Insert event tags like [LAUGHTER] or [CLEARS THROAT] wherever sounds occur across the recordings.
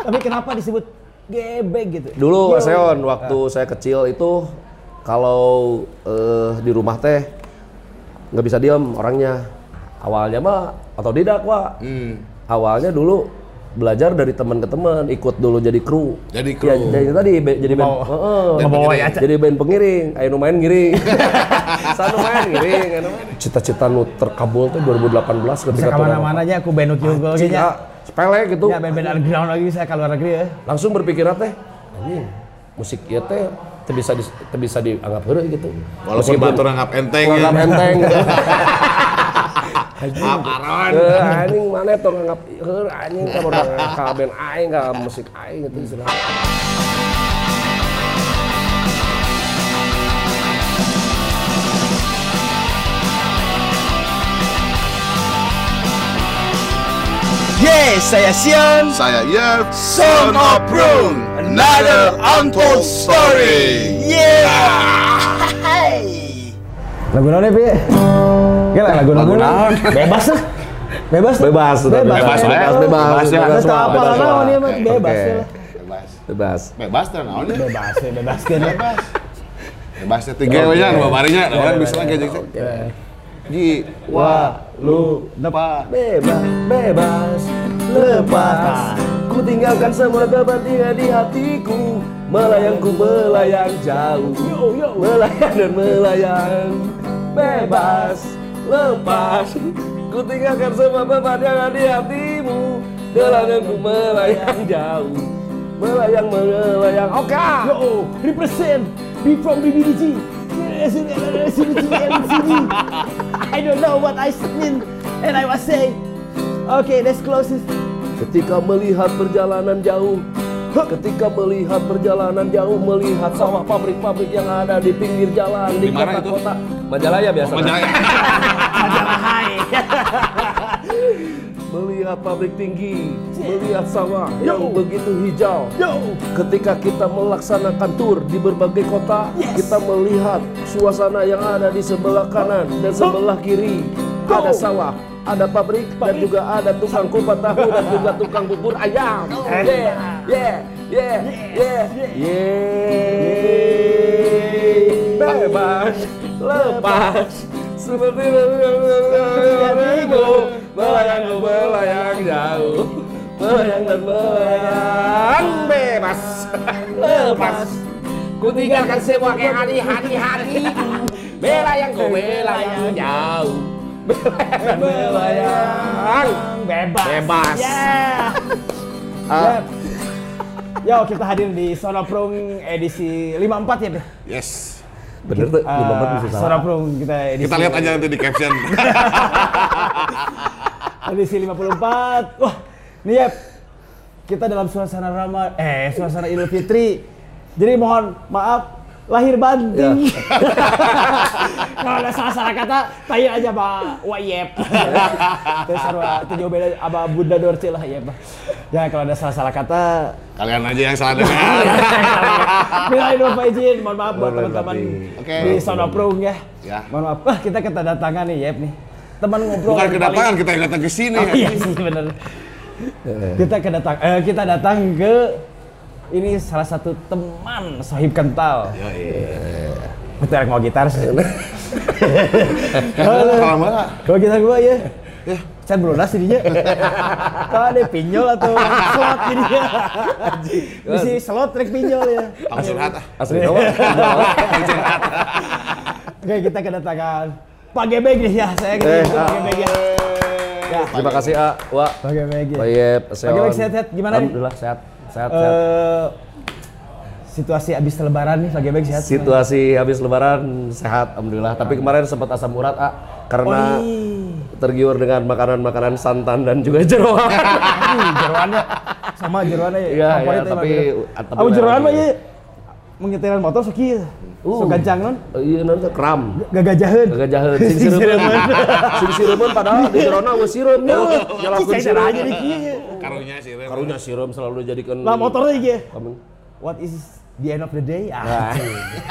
Tapi kenapa disebut gebek gitu? Dulu Yo. Seon waktu saya kecil itu kalau eh, di rumah teh nggak bisa diem orangnya. Awalnya mah atau tidak pak. Hmm. Awalnya dulu belajar dari teman ke teman, ikut dulu jadi kru. Jadi Ya, kru. jadi tadi be- jadi band, Mau- Heeh. Band ya, jadi band pengiring. Ayo main giring. [LAUGHS] Sana main giring. main. Cita-cita nu terkabul tuh 2018 Bisa ketika aja aku band ah, sepele gitu. Ya band-band underground lagi saya ke luar negeri ya. langsung berpikir teh anjing musik ieu teh teu bisa di, bisa dianggap heureuh gitu Walaupun batur anggap enteng ya. anggap enteng Maaf Aron. Eh, anjing mana tuh anggap heureuh anjing ka udah aing ka musik aing gitu Yes, saya Sion. Saya Yev, Son of Brun, another untold story. Yeah. [LAUGHS] Lagu naon ya, Pi? Gila lagu Lagu naon? naon? Bebas lah. Bebas. bebas sudah Bebas, bebas ya. bebas bebas Bebas ya. bebas Eta semua, apa bebas lah semua. naon ieu mah bebas Oke. ya. Bebas. bebas Bebas teh naon ya? Bebas ya, bebaskeun lah. Bebas. Bebas teh tiga we nya dua barinya, naon bisa lagi jeung Ji, Wah, lu depan. bebas bebas lepas. Ku tinggalkan semua tempat tinggal di hatiku. Melayang ku melayang jauh melayang dan melayang. Bebas lepas. Ku tinggalkan semua beban yang ada di hatimu. Ku melayang jauh. Melayang melayang. Oke Yo, represent. Be from BBDG. I don't know what I mean and I was say. Okay, let's close this. Ketika melihat perjalanan jauh Ketika melihat perjalanan jauh Melihat sawah pabrik-pabrik yang ada di pinggir jalan Di kota-kota Majalaya biasa Majalaya. [LAUGHS] [LAUGHS] Melihat pabrik tinggi Melihat sawah yang begitu hijau. Yo, Ketika kita melaksanakan tur di berbagai kota Kita melihat suasana yang ada di sebelah kanan dan sebelah kiri. Ada sawah, ada pabrik, dan juga ada tukang kupat tahu dan juga tukang bubur ayam. Yeah, yeah, yeah, yeah, yeah. Bebas, lepas. Seperti hatiku Melayang melayang jauh Melayang dan melayang Bebas, lepas Ku tinggalkan semua hati-hatiku Melayang ku melayang jauh Melayang bebas. Bebas. Yeah. Ah. Yo, kita hadir di Sonoprung edisi 54 ya, Be? Yes. Bener tuh, lima menit bisa salah Sonoprung kita edisi Kita lihat aja nanti di caption. [LAUGHS] edisi 54. Wah, nih ya kita dalam suasana Ramadan eh suasana Idul Fitri. Jadi mohon maaf lahir banting. [LAUGHS] Kalau ada salah-salah kata, tanya aja Pak Wayep. Terus sarua tujuh beda Aba Bunda Dorce lah ya Pak. Ya kalau ada salah-salah kata, Kalian aja yang salah dengar. [LAUGHS] Bila Bapak izin, mohon maaf buat teman-teman. Oke. di Sonoprung ya. Ya. Mohon maaf. Wah, kita kedatangan nih Yep nih. Teman ngobrol Bukan kedatangan, paling- kita yang datang ke sini. Oh, iya [LAUGHS] sih bener. kita kedatang eh, kita datang ke ini salah satu teman Sohib Kental. Yo, iya. Betul mau gitar sih. [LAUGHS] Kalau mana? Kalau gitar gua ya. Ya, can belunas jadinya. [LAUGHS] Kalau ada pinjol atau slot jadinya. Bisa slot trek pinjol ya. Surhat ah. Asli kamu? Oke, kita kedatangan Pak Gebeg ya. Saya Eh, ketemu Pak ah. Gebeg ya. Ya, Terima kasih A, Wak, Pak Gebeg ya. Bayep, Pak Gebeg sehat-sehat gimana nih? Alhamdulillah sehat, sehat, sehat. Eh, situasi abis lebaran nih Pak Gebeg sehat? Situasi habis lebaran sehat, Alhamdulillah. Tapi kemarin sempat asam urat, A, karena Oh, iya. tergiur dengan makanan-makanan santan dan juga jeroan. Jeroannya sama jeroannya ya. Iya, iya, ya, tapi- Pak. tapi Aku jeroan mah ya mengetiran motor sakit. Uh. So gancang non, Iya nanti kram. gagajaheun. Gagak jahat, sing sireun. Sing sireun [LAUGHS] padahal di jerona geus sireun. Nyalakeun Saya sireun. aja nih kieu. Karunya sih. Rem. Karunya sireun selalu dijadikan Lah motornya. Kamu. What is the end of the day? Ah. Nah,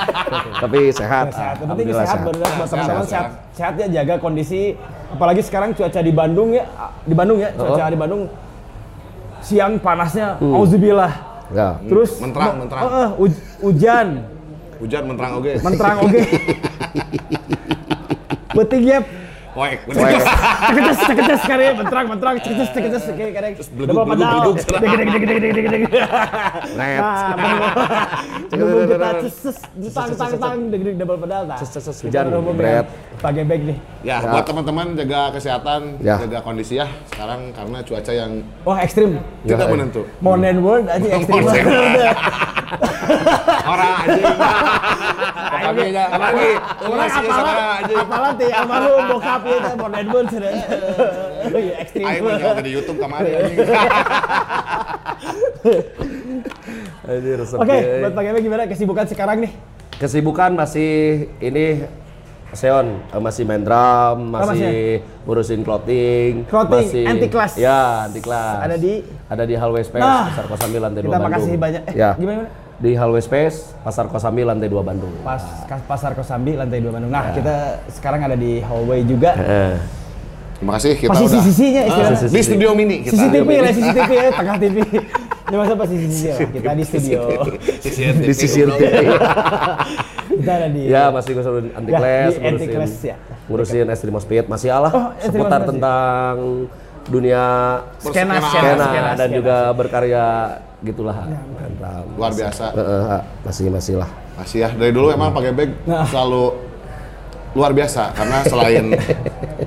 [LAUGHS] tapi sehat. sehat. Yang penting Alhamdulillah sehat, benar Sehat, sehat, sehat. Sehat ya jaga kondisi apalagi sekarang cuaca di Bandung ya, di Bandung ya, cuaca Oh. di Bandung siang panasnya, auzubillah. Ya. Terus Menterang, menterang. Heeh, uj- hujan, Hujan menterang oge. menterang oge. [LAUGHS] Penting ya, Poek. cekeces cekeces kare cekeces kayak kadang beleduk, double beleduk, pedal. Deg deg deg deg deg deg deg. Net. Bener. Gebuk kita ceses tang tang tang deg deg double pedal ces, ces, hujan, bret. dengan Pakai bag nih. Ya, buat teman-teman jaga kesehatan, Ya. jaga kondisi ya. Sekarang karena cuaca yang Wah ekstrim. tidak Ya. menentu. Modern world aja ekstrim. Orang anjing. Pokoknya lagi. Orang Orang apalah, apalah teh almarhum bokap ya teh modern world sudah. Iya, ekstrim. Aing mah nyawa di YouTube kemarin anjing. Ini resep Oke, ya. buat Pak Gebe gimana kesibukan sekarang nih? Kesibukan masih ini Seon eh, masih main drum, masih masih ngurusin clothing, Clothing, masih anti class. Ya, anti class. Ada di- ada di Hallway Space, Nah, Pasar Kosambi lantai 2 Kita Bandung. makasih banyak. Eh, ya. gimana? gimana? Di Hallway Space, Pasar Kosambi lantai 2 Bandung. Pas Pasar Kosambi lantai 2 Bandung. Ya. Nah, kita sekarang ada di hallway juga. Eh, Terima kasih kita Pas udah sisi-sisinya istilahnya. sisi-sisi. di studio mini kita. CCTV lah, CCTV ya, tengah TV. Ini masa pas sisi-sisi ya, [LAUGHS] kita di studio. di sisi kita ada di Ya, masih ngurusin anti Ya, class, di anti class, ya. ngurusin Estrimo Speed, masih alah Oh, seputar tentang dunia skena, skena, skena skena, dan skena. juga berkarya gitulah. Tentang Luar biasa. Eh, masih masih lah. Masih ya dari dulu emang pakai bag Nah. selalu luar biasa karena selain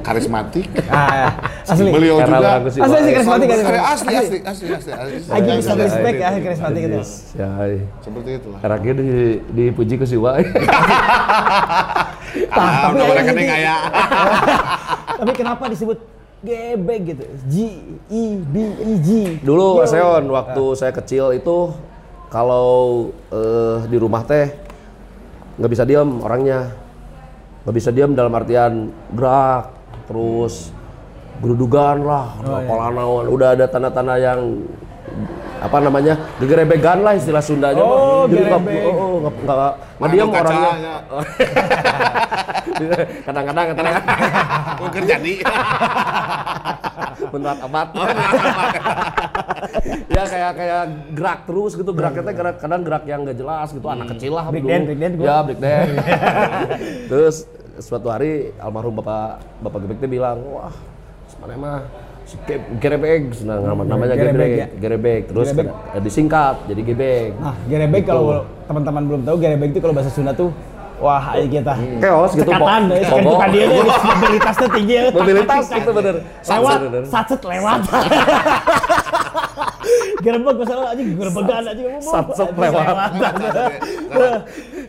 karismatik, Ah, asli. beliau Karena juga Asli Wah, karismatik asli asli asli asli asli. asli. Aji Asli, bisa asli, respect asli. ya karismatik itu. Ya, ay. Seperti itulah. Eraknya di, dipuji ke si Wai. [LAUGHS] Ah, tapi udah aing rekening gitu. aya. Tapi kenapa disebut gebek gitu? G E B E G. Dulu Yo. Seon waktu saya kecil itu kalau eh, di rumah teh nggak bisa diam orangnya nggak bisa diam dalam artian gerak terus gerudugan lah Oh, pola naon udah ada tanda-tanda yang apa namanya gegerebegan lah istilah Sundanya mah. Oh, Jadi nggak- oh, oh, nggak nggak nggak diam orangnya. [LAUGHS] kadang-kadang kadang Mungkin jadi. menurut amat. [LAUGHS] Ya kayak kayak gerak terus gitu. Geraknya teh gerak kadang gerak yang gak jelas gitu. Anak kecil lah Break dance, break dance ya break dance. [LAUGHS] Terus suatu hari almarhum bapak bapak gebek bilang wah mana mah gerebek nah, nama- namanya Gerebek, gerebek ya. gerebek terus Gerebek. kada- disingkat jadi gebek Nah, gerebek Gitu. kalau teman-teman belum tahu gerebek itu kalau bahasa Sunda tuh wah ayo kita. Chaos gitu, Cekatan, eh, pogo. bukan dia mobilitasnya tinggi ya. [LAUGHS] mobilitas itu bener Lewat, satset lewat. [LAUGHS] Gerebek masalah aja gerebegan aja Aduh, lewat.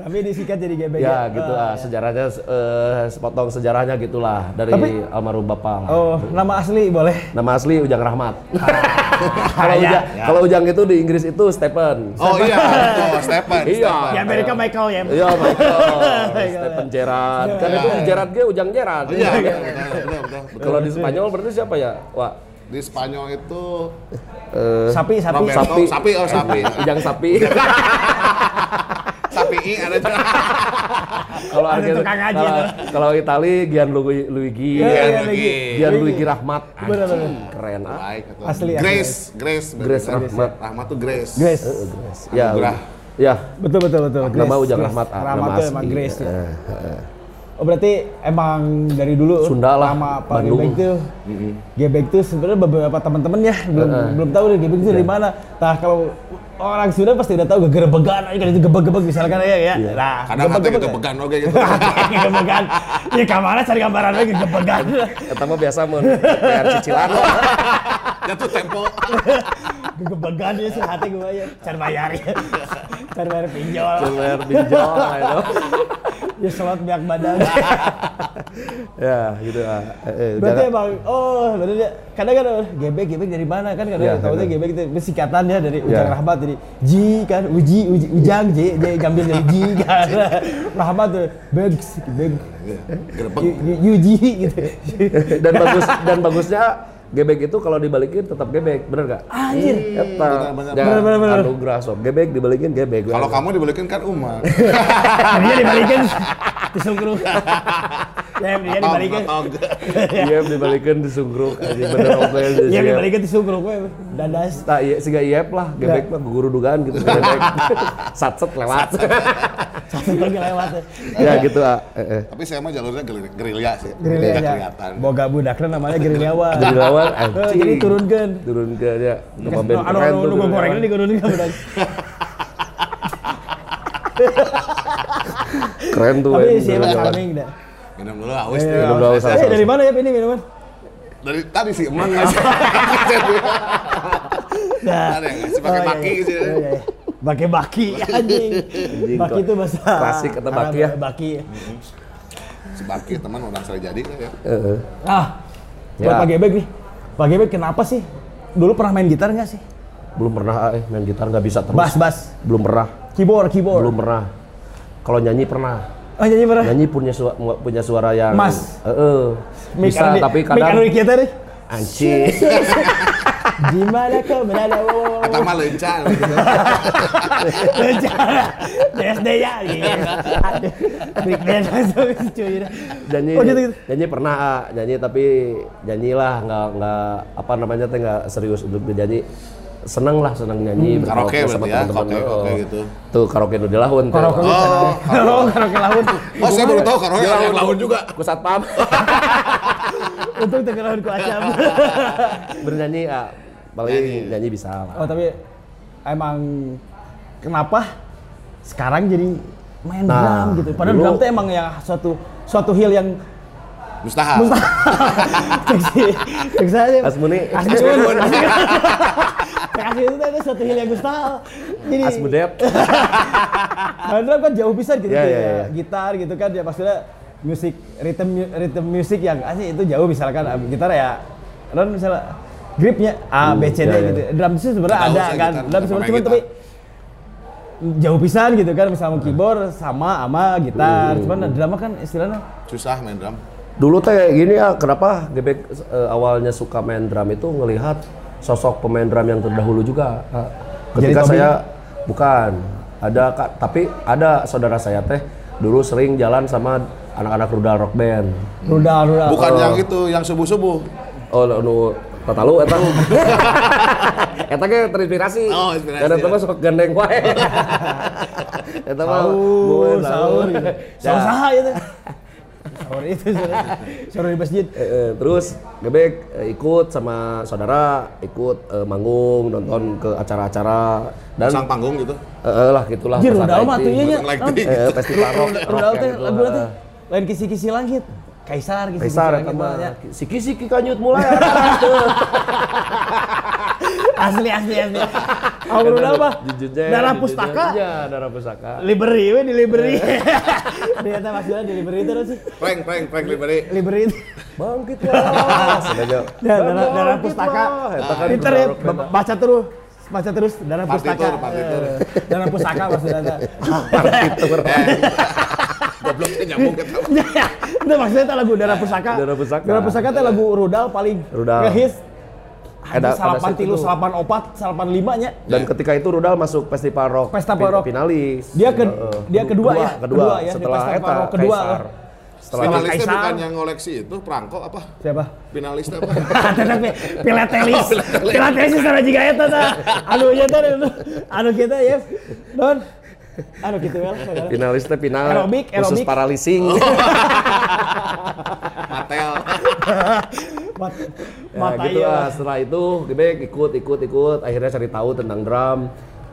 Tapi disingkat jadi gebek. ya gitu lah sejarahnya eh, sepotong sejarahnya gitulah dari Tapi- almarhum bapak lah. Oh, nama asli boleh. Nama asli Ujang Rahmat. [LAUGHS] kalau Ya, Ujang, kalau Ujang itu di Inggris itu Stephen. Oh iya, oh Stephen. Iya. Di Amerika Michael ya. Iya Michael, [LAUGHS] Stephen Gerrard. Kan itu Gerrard ge Ujang Gerrard. Iya, iya, betul, betul, betul. Kalau di Spanyol berarti siapa ya? Wah, Di Spanyol itu eh, Sapi, sapi. Roberto, Sapi. sapi, oh sapi. [LAUGHS] Ujang Sapi. [LAUGHS] sapi i ada juga. [LAUGHS] Kalau Ada Argen- tukang ngaji kalau- tuh. Kalau Itali Gianluigi Luigi. Iya, iya. Gianluigi Rahmat. Keren ah. Asli, asli. Grace, Grace, Grace. Rahmat. Rahmat tuh Grace. Grace. Ya. Anugerah. Ya, Betul betul betul. nama Grace, Ujang Grace. Rahmat. ah, Rahmat nama tuh emang asli. Grace. Oh berarti emang dari dulu Sunda lah, nama Pak Bandung. Gebek tuh Gebek tuh sebenarnya beberapa teman-teman ya belum belum tahu nih Gebek itu Iya. dari mana. Nah kalau orang Sunda pasti udah tahu gegerebegan aja kan itu gebek-gebek misalkan ya ya. Iya. Nah, Kadang kita ya. began oke gitu. [LAUGHS] gegerebegan. Ya kamar cari gambaran lagi gegerebegan. Eta mah biasa mun PR cicilan. [LAUGHS] Jatuh tempo. gegerebegan ya sih hati gue ya. Cari bayar ya. Cari bayar pinjol. Bayar pinjol itu. Ya selot biak badan. [LAUGHS] Ya, gitu ah. Eh, eh, Berarti jangan- emang, oh berarti dia, kadang kan gebek gebek dari mana kan kadang Iya, tahu iya. gebek itu singkatan ya dari Ujang Iya. Rahmat dari Ji kan Uji Uji Ujang J dia ngambil dari Ji kan [LAUGHS] Rahmat tuh beg beg Yuji gitu. [LAUGHS] dan bagus dan bagusnya gebek itu kalau dibalikin tetap gebek, bener gak? Anjir. Eta, bener, bener, bener, bener. anugerah sok gebek dibalikin gebek. Kalau kamu dibalikin kan umat. [LAUGHS] Dia dibalikin Disungkruk. [LAUGHS] Ya, dia dibalikin. [LAUGHS] Iya dibalikin disungkruk anjing bener oke Iya, dibalikin disungkruk we. Dadas. Tak iya siga iep lah, gebek mah guru dugaan gitu gebek. [LAUGHS] Satset lewat. Satu lagi lewat. ya gitu ah. Eh, eh. Tapi saya mah jalurnya geril- gerilya sih. Gerilya aja. kelihatan. Boga budakna namanya gerilyawan. Jadi lawan Eh, anjing. Jadi turunkan. Turunkeun ya. Nama Anu band anu keren tuh. anu Gerilyawan. gorengnya budak. Keren tuh. Tapi sih emang Gerilyawan. calming dah. Minum dulu haus nih. minum dulu, Saya- Eh, dari mana ya ini minuman? Dari tadi sih emang ngasih. [LAUGHS] Nah. Ada yang ngasih pakai Oh, baki iya. gitu ya. Iya, iya. Pakai baki anjing. Baki itu bahasa Klasik kata baki ya. Baki. Si Baki teman orang saya jadi ya. Heeh. Ah. Buat Ya. Pak Gebek nih. Pak Gebek kenapa sih? Dulu pernah main gitar nggak sih? Belum pernah eh main gitar nggak bisa terus. Bass, bass. Belum pernah. Keyboard, keyboard. Belum pernah. Kalau nyanyi pernah. Oh, nyanyi pernah? Nyanyi punya suara, punya suara yang Mas. Heeh. Mic bisa di- tapi kadang di kita nih. anjing. [LAUGHS] Gimana kau berada? Kata mah lencang gitu. Bicara [LAUGHS] DSD ya. gitu. Big band cuy. nyanyi Oh gitu gitu. nyanyi pernah ah. nyanyi tapi nyanyilah nggak nggak apa namanya teh nggak serius untuk nyanyi seneng lah seneng nyanyi Hmm, karaoke berarti ya, karaoke, Oh. karaoke gitu. tuh karaoke nu dilahun teh Karaoke Oh, Oh, karaoke laut. Oh, saya baru tahu karaoke ada yang laun juga. ku satpam [LAUGHS] Untung terkenal ku acam. bernyanyi ah paling nyanyi bisa lah Oh, tapi emang kenapa sekarang jadi main Nah, drum gitu? Padahal dulu- drum tuh emang ya suatu suatu hil yang Mustahil. [LAUGHS] cek sih, cek saja. Asmuni. Asmuni. Asli itu tuh suatu hil yang mustahil. Jadi asmudep main drum kan jauh bisa gitu, kayak iya, iya. gitar gitu kan ya maksudnya musik rhythm rhythm musik yang asli itu jauh misalkan ah, gitar ya dan misalnya gripnya A B C D iya, gitu. Drum itu sebenarnya ada kan. gitar, Drum sebenarnya gitar. tapi jauh pisan gitu kan misalnya keyboard sama sama gitar. Cuman drum kan istilahnya Susah main drum. dulu teh kayak gini ya kenapa Gebek eh, awalnya suka main drum itu ngelihat sosok pemain drum yang terdahulu juga Ah, ketika Tobing? saya bukan ada kak tapi ada saudara saya teh dulu sering jalan sama anak-anak rudal rock band rudal rudal. Bukan yang itu, yang subuh-subuh. oh nu tatalu eta [LAUGHS] eta ge terinspirasi Oh, inspirasi, dan eta ya. mah sok gandeng wae [LAUGHS] eta mah Sahur, sahur saha itu. Sahur itu sahur- di masjid. Eh, eh, terus Gebek eh, ikut sama saudara ikut eh, manggung nonton ke acara-acara dan Pasang panggung gitu. eh, eh, lah gitulah Jir rudal mah tuh iya. Eh, festival rock, rock gitu lagu lain kisi-kisi langit. Kaisar kisi-kisi Kaisar siki-siki kanyut mulai [LAUGHS] Asli asli asli. Oh rudal mah. Jujujnya, Darah pustaka. Iya, darah pustaka. Library we di library. [LAUGHS] Ternyata maksudnya di library terus sih. Prank, prank, prank library. Library. Bangkit. Ya, [LAUGHS] darah, darah pustaka. kan ya, baca terus. Baca terus darah pustaka. partitur. Eh, Darah pustaka maksudnya. Partitur. [LAUGHS] Goblok saya nyambung ke tahu. Ya, itu maksudnya itu lagu Darah Pusaka. Darah Pusaka. Darah Pusaka itu lagu rudal paling Rudal. ngehits. Ada- salapan tilu, salapan opat, salapan limanya. Dan ketika itu Rudal masuk festival rock. Festival fin- rock. Finalis. Dia ke- dia kedua ya? Kedua, Kedua ya, di setelah festival eta rock kedua. Kaisar. Setelah Setelah Finalisnya Kaisar. bukan yang ngoleksi itu, perangko apa? Siapa? Finalisnya apa? [LAUGHS] Tetap [LAUGHS] Pilatelis. Pilatelis secara juga eta tah. Anu nya teh anu anu kita ya. Don. Anu gitu ya. Finalis teh final Aerobik, khusus aerobik. paralising. [LAUGHS] Matel. Mat- [LAUGHS] ya, Mata gitu iya. lah. Setelah itu Gebek ikut ikut ikut akhirnya cari tahu tentang drum.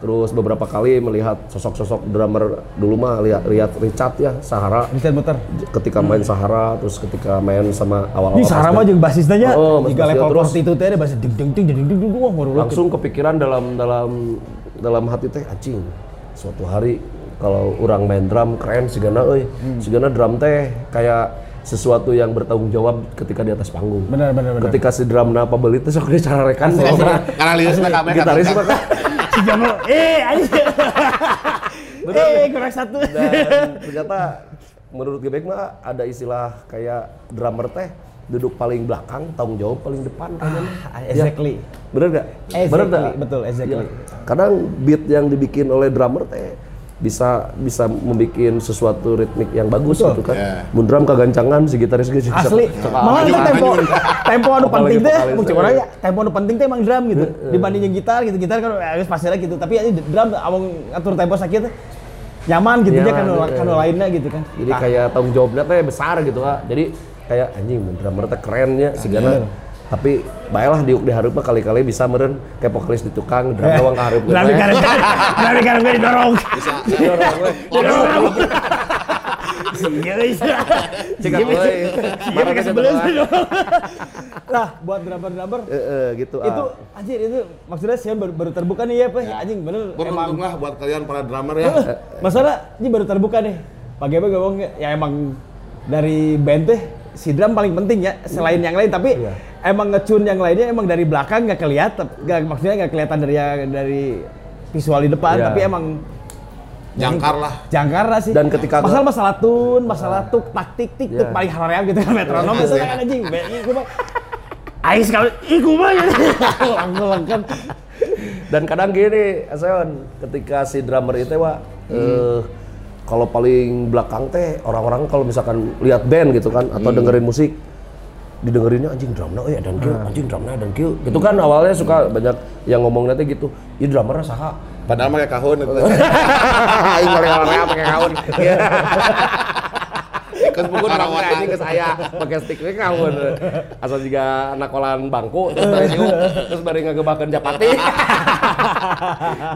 Terus beberapa kali melihat sosok-sosok drummer dulu mah lihat lihat Richard ya Sahara Bisa muter. ketika main Sahara terus ketika main sama awal-awal Ini Sarah pas mah jeung basisnya nya. Oh, Jika level terus. itu teh ada basis ding ding ding ding ding ding wah langsung kepikiran dalam dalam dalam hati teh acing suatu hari kalau orang main drum keren sigana euy Hmm. sigana drum teh kayak sesuatu yang bertanggung jawab ketika di atas panggung Benar benar benar. ketika si drum na apa beli teh sok dicararekan Asli, asli. Karena lihatnya kabeh gitaris katakan. mah [LAUGHS] Si Jamal, eh anjing. [LAUGHS] Eh kurang satu. dan ternyata menurut Gebek mah ada istilah kayak drummer teh duduk paling belakang tanggung jawab paling depan. Ah, exactly. bener gak? Exactly, bener gak? betul, exactly. Iya. Kadang beat yang dibikin oleh drummer teh bisa bisa membuat sesuatu ritmik yang bagus Betul. gitu kan. Ya. Mun drum kagancangan si gitaris geus Asli. Malah itu tempo tempo anu penting teh, vokalis, mau cek eh. orang ya, tempo anu penting teh emang drum gitu. Dibanding yang gitar gitu, gitar kan ya, pasti lah gitu. Tapi ini drum among ngatur tempo sakit teh nyaman gitu dia kan kan lainnya gitu kan. Jadi kayak tanggung jawabnya teh besar gitu ah. Jadi kayak anjing mun drummer teh kerennya sigana. Tapi baiklah diuk di hareup mah kali-kali bisa meureun kayak vokalis di tukang drum doang ka hareup. Drum karena drum karena gue didorong. [LAUGHS] Didorong. Iya, iya. Cek aku. Iya, sebelah didorong. [LAUGHS] Nah, buat drummer-drummer Heeh gitu ah. itu anjir itu maksudnya sih baru, baru terbuka nih ya, Pak. Anjing bener emang Beruntunglah buat kalian para drummer ya. Masalah ini baru terbuka nih. Pak Gebe ngomong ya emang dari band teh si drum paling penting ya selain yang lain tapi Iya. emang ngecun yang lainnya emang dari belakang nggak kelihatan nggak maksudnya nggak kelihatan dari dari visual di depan Iya. tapi emang Jangkar lah. jangkar lah sih Dan ketika- masalah masalah tun masalah tuk tak tik Iya. paling haream gitu kan metronom itu kan anjing Be- iku mah Ais kalau iku mah [LAUGHS] gitu. Langsung kan Dan kadang gini, Aseon, ketika si drummer itu wah eh, kalau paling belakang teh orang-orang kalau misalkan lihat band gitu kan atau dengerin musik didengerinnya anjing drumnya eh dan kieu anjing drumnya dan kieu gitu kan awalnya suka banyak yang ngomong nanti gitu ya drummernya saha. Padahal pakai kahun itu. [LAUGHS] aing paling orang pakai Kes pukul drumnya Karawatan. anjing ke saya pakai stick we kaun. Asal juga anak kolan bangku terus [LAUGHS] bari terus bari ngagebakeun japati. [LAUGHS]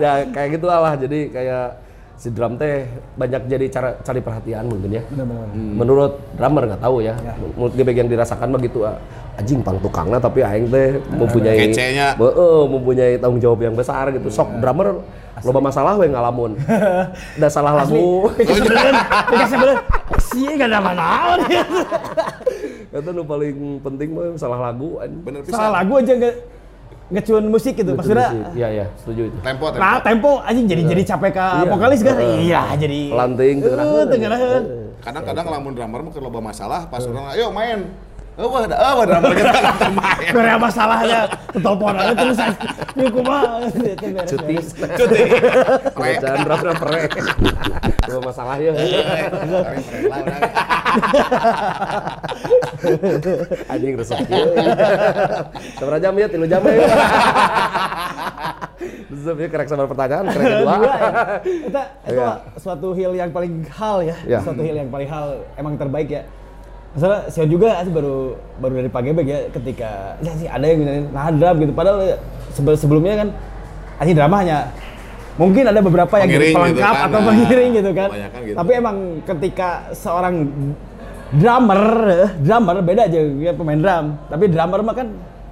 Ya kayak gitu lah jadi kayak si drum teh banyak jadi cara cari perhatian mungkin ya. Menurut drummer nggak tahu ya, menurut gebek yang dirasakan begitu ah, anjing pang tukangna tapi aing teh mempunyai Kecenya. Heeh, mempunyai tanggung jawab yang besar gitu. Sok drummer loba masalah we ngalamun. [LAUGHS] Udah salah lagu. Sih [LAUGHS] gak ada mana itu nu paling penting mah salah lagu. Bener salah lagu aja nggak ngecun musik gitu maksudnya iya iya setuju itu Tempo, tempo. Nah, tempo anjing jadi jadi capek ke Iya. vokalis kan? Heeh. Iya, jadi Lanting, teu ngeraheun. Eh, ngeraheun. Kadang-kadang lamun drummer mah loba masalah pas orang ayo main. Oh, wah, da- oh, drummer kita kata main. Korea masalahnya telepon aja terus Itu beres, cuti. Cuti. bacaan drummer pere Dua masalah ya anjing resep. Sabaraha jam ya? 3 jam ya. Resep ya kerek sabar pertanyaan, kerek kedua. Dua, ya. Itu itu Iya. suatu hal yang paling hal ya. Iya. Suatu hal yang paling hal emang terbaik ya. Masalah saya juga sih baru baru dari Gebek ya ketika ya sih ada yang nah drum gitu padahal ya, sebel- sebelumnya kan anjing drama hanya mungkin ada beberapa yang jadi Pengiring gitu pelengkap kan, atau nah, pengiring gitu kan. gitu. Tapi emang ketika seorang drummer, eh, drummer beda aja ya pemain drum. Tapi drummer mah kan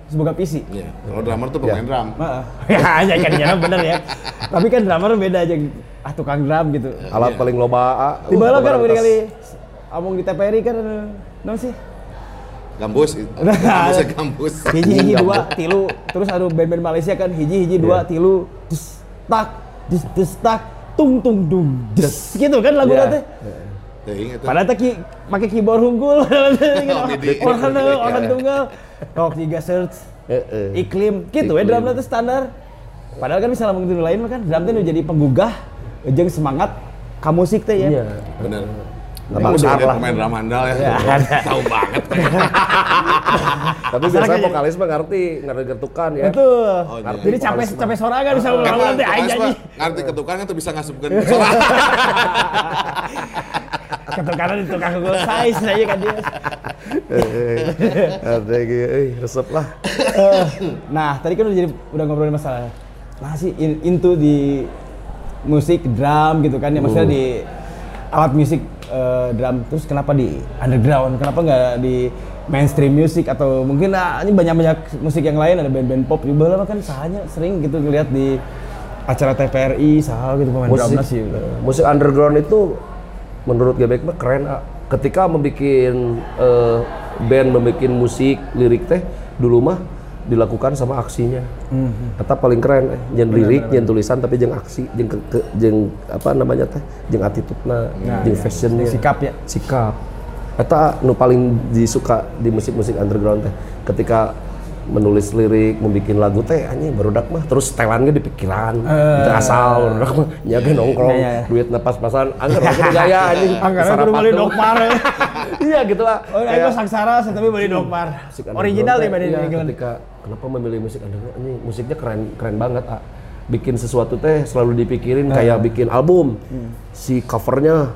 semoga PC. Iya, kalau drummer tuh pemain drum. Heeh. [LAUGHS] ya, ya kan ya bener ya. Tapi kan drummer beda aja ah tukang drum gitu. Alat paling loba. ah, Tiba lah kan kali omong di TPRI kan non sih. Gambus. [LAUGHS] itu. Gambusnya gambus. Hiji hiji dua tilu terus ada band-band Malaysia kan hiji hiji dua tilu dus tak dus dus tak tung tung dung dus gitu kan lagu Iya. teh. Teuing eta. Padahal ki make keyboard unggul. Orang orang tunggal. Rock tiga search Heeh. iklim gitu ya drum itu standar padahal kan misalnya mungkin lain kan drum nu jadi penggugah jeung semangat ka musik teh ya Iya. Besar dia lah. pemain drum handal ya. Ya. [LAUGHS] Tahu banget. [LAUGHS] Tapi biasanya vokalis mah ngerti, ngerti gertukan ya. betul Oh, iya. jadi capek capek sorangan bisa nanti vokalis aja nih ngerti ketukan kan tuh bisa ngasupkeun [LAUGHS] suara. ketukaran itu kang gue size aja kan dia Ada gitu, eh resep lah. Eh, nah tadi kan udah jadi udah ngobrolin masalah nah sih in- into di musik drum gitu kan ya maksudnya di alat musik eh, drum terus kenapa di underground? Kenapa nggak di mainstream music? Atau mungkin ah, ini banyak banyak musik yang lain ada band-band pop juga lah kan sahanya sering gitu ngeliat di acara TVRI sah gitu pemain musik, drumnya sih. musik underground itu menurut Gebek mah keren ah. ketika membuat eh, band membuat musik lirik teh dulu mah dilakukan sama aksinya kata paling keren eh. jeung lirik jeung tulisan tapi jeung aksi jeung ke, ke- jeung apa namanya teh jeung attitude-na jeung fashionnya sikap ya sikap eta nu paling disuka di musik-musik underground teh ketika menulis lirik, membuat lagu teh anjing barudak mah terus setelannya di pikiran, itu asal barudak mah nyaga nongkrong, Iya, iya. duit pas-pasan, anggar waktu gaya [LAUGHS] anjing. Anggaran sarapan kudu beli dokmar. [LAUGHS] Iya gitu lah. Oh, Kayak- itu saksara, tapi beli dokmar. musik Original iya, ini. ketika kenapa memilih musik underground ini musiknya keren keren banget ah bikin sesuatu teh selalu dipikirin Nah. kayak bikin album Hmm. si covernya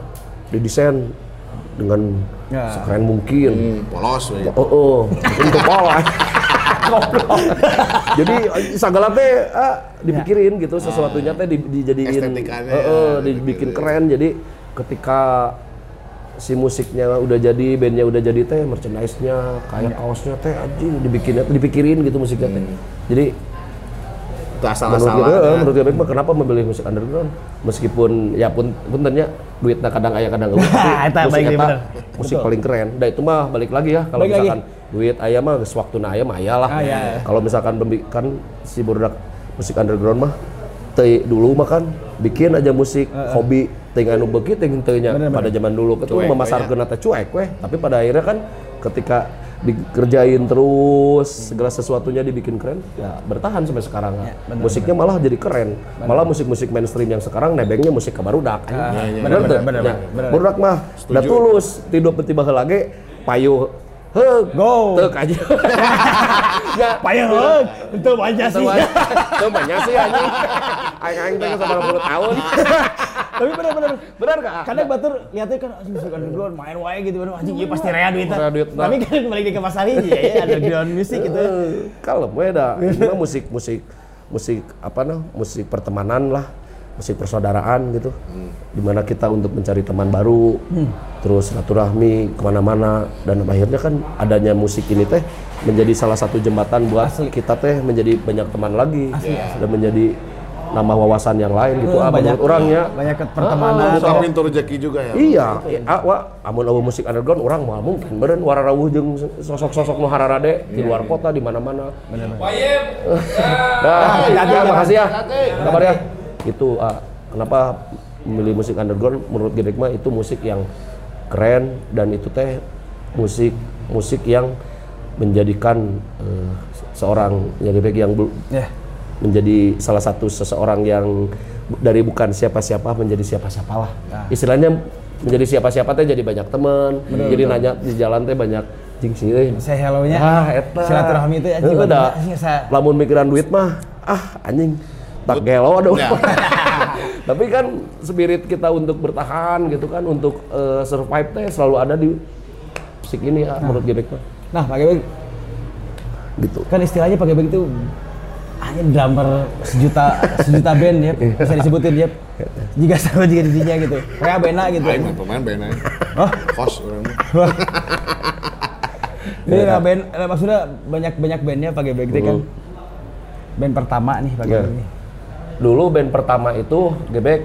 didesain dengan Ya. sekeren mungkin Hmm, polos we. oh, oh untuk pola [LAUGHS] jadi segala teh ah, dipikirin gitu sesuatunya teh di, dijadiin Estetikanya, eh, eh, gitu. dibikin keren jadi ketika si musiknya udah jadi bandnya udah jadi teh merchandise-nya kayak kaosnya teh anjing dibikinnya dipikirin gitu musiknya teh jadi Itu menurut asal-asalan. gue, ya. menurut gue mah kenapa memilih musik underground meskipun ya pun puntennya duitnya kadang ayah kadang enggak [LAUGHS] tapi musik baik eta musik paling keren nah itu mah balik lagi ya kalau Balik lagi. misalkan duit ayah mah geus waktuna aya mah aya lah Ah, iya, iya. kalau misalkan kan si budak musik underground mah teu dulu mah kan bikin aja musik hobi teu anu beuki teu teu nya. Bener, pada zaman dulu itu memasarkeun eta cuek weh. Tapi pada akhirnya kan ketika dikerjain terus segala sesuatunya dibikin keren ya bertahan sampai sekarang. Musiknya malah jadi keren. Malah musik-musik mainstream yang sekarang nebengnya musik ke barudak iya, bener bener, bener, Ya, bener. barudak mah da tulus. Tidur tiba heula ge heug Go. teuk aja ya Payah heug, itu banyak sih. Itu banyak sih anjing. Aing-aing teh sama 20 tahun. Tapi bener-bener. Benar kak? Kadang batur lihatnya kan anjing musik underground main wae gitu baru anjing ieu pasti rea duitnya. Rea duit. Tapi kan balik ke pasar hiji ya, underground musik gitu. Kalem we dah. Ini mah musik apa nah? Musik pertemanan lah. Musik persaudaraan gitu. Di mana kita untuk mencari teman baru. Terus silaturahmi ke mana-mana dan akhirnya kan adanya musik ini teh menjadi salah satu jembatan buat kita teh menjadi banyak teman lagi dan menjadi nambah wawasan yang lain gitu. Ah, banyak orangnya banyak ke pertemanan. Buka pintu rezeki juga ya. Iya, ah, wah, amun amun musik underground orang mah mungkin beren wararawuh jeung sosok-sosok nu hararade di luar kota di mana-mana. Nah, [LAUGHS] ya, makasih ya. Kabar ya. Itu ah, kenapa memilih musik underground menurut Gedek mah itu musik yang keren dan itu teh musik musik yang menjadikan eh, seorang ya Gedek yang Ya. menjadi salah satu seseorang yang dari bukan siapa-siapa menjadi siapa-siapa lah. Istilahnya menjadi siapa-siapa teh jadi banyak teman, jadi nanya di jalan teh banyak jing sih euy. Saya hello-nya. Ah, eta. Silaturahmi anjing. Sa- Lamun mikiran duit mah, ah anjing tak gelo aduh. [LAUGHS] Tapi kan spirit kita untuk bertahan gitu kan, untuk eh, survive teh selalu ada di musik ini ya, menurut Gebek mah. Nah, Pak Gebek, Gitu. kan istilahnya Pak Gebek itu hanya drummer sejuta sejuta band ya, bisa disebutin ya. Jika sama jika didinya gitu. Kayak bena gitu. Mah pemain aing. Oh, Kos urang mah. Jadi nah, band maksudnya banyak banyak bandnya Pak Gebek itu kan. Band pertama nih Pak Hmm. Ya. Dulu band pertama itu Gebek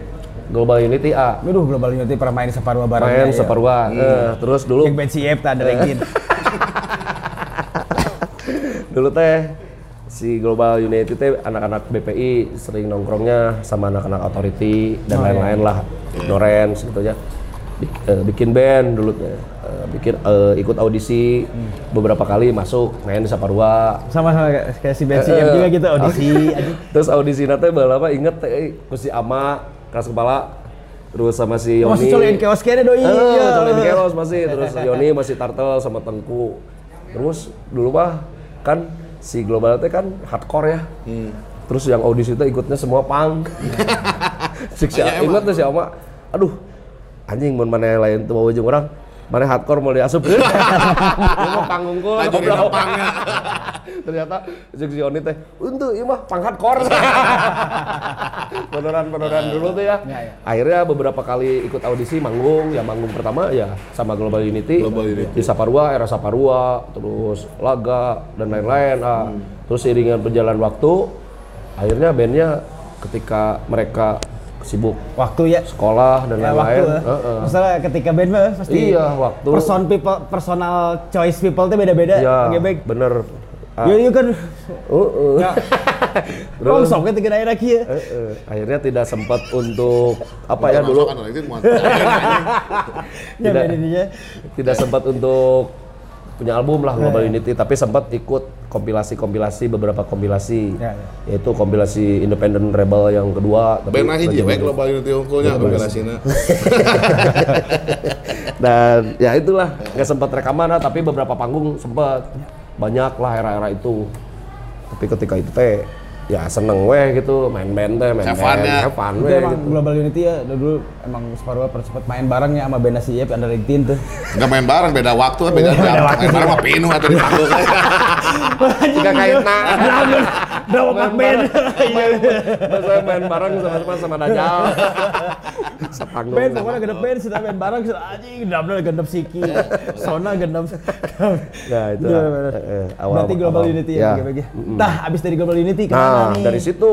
Global Unity A. Aduh, Global Unity pernah main separuh bareng. Main seperwa. Eh, terus dulu Yang band CF tak ada rankin. [LAUGHS] dulu teh si Global Unity teh anak-anak BPI sering nongkrongnya sama anak-anak Authority dan Oh, lain-lain lah. Lawrence gitu ya. Bik- bikin band dulu teh. Eh, bikin eh, ikut audisi beberapa kali masuk main di Saparua. Sama sama kayak kayak si band CF Eh, juga gitu audisi. [LAUGHS] Terus audisi nanti lama inget teh eh, ku si Ama keras kepala terus sama si Oh, Yoni. masih colokin keos kene doi. Eh, Iya. colin keos masih terus [LAUGHS] Yoni masih Turtle sama Tengku. Terus dulu mah kan si Global teh kan hardcore ya. Terus yang audisi itu ikutnya semua punk. [LAUGHS] si si inget tuh si Ama, aduh anjing mun mana lain tuh mau ujung orang mana hardcore [LAUGHS] mau diasup Ini mah panggungku di lapangnya. [LAUGHS] ternyata si Yoni teh untuk ini mah pang hardcore [LAUGHS] beneran beneran dulu tuh ya. Ya, ya. akhirnya beberapa kali ikut audisi manggung ya manggung pertama ya sama Global Unity, Global Unity. di Saparua era Saparua terus Laga dan lain-lain ah. Hmm. terus iringan berjalan waktu akhirnya bandnya ketika mereka sibuk Waktu ya. sekolah dan Ya, lain-lain waktu. heeh. Masalah ketika band mah pasti Iya, waktu. person people personal choice people tuh beda-beda. ya Pak Gebek. bener Yo yo kan uh-uh. ya. Terus- Rongsok kan daerah kieu. Eh, eh, akhirnya tidak sempat untuk apa ya dulu. [LAUGHS] Ya Tidak. tidak sempat untuk punya album lah Global Unity tapi sempat ikut kompilasi-kompilasi beberapa kompilasi Ya, ya. yaitu kompilasi Independent Rebel yang kedua tapi Ben hiji lagi- we global unity unggulnya kombinasina. [LAUGHS] dan ya itulah nggak sempat rekaman lah, tapi beberapa panggung sempat banyak lah era-era itu tapi ketika itu teh ya seneng weh gitu main band teh main Have band fun ya. have fun Itu weh gitu. Global Unity ya dulu emang separuh pernah sempat main bareng ya sama band si Yep under 18 tuh. Enggak main bareng beda waktu beda jam. Main bareng mah pinuh atau di panggung. jika kaitna Udah opak band. masa main bareng sama-sama sama Dajjal sepanggung Band sama gendep band sudah main bareng sudah anjing gendap gendep siki. Sona gendep. ya itu Iya, bener. Eh, eh, awal Berarti Global awal. Unity Ya. ya, GBG. Nah, abis dari Global Unity ke mana nah nih? dari situ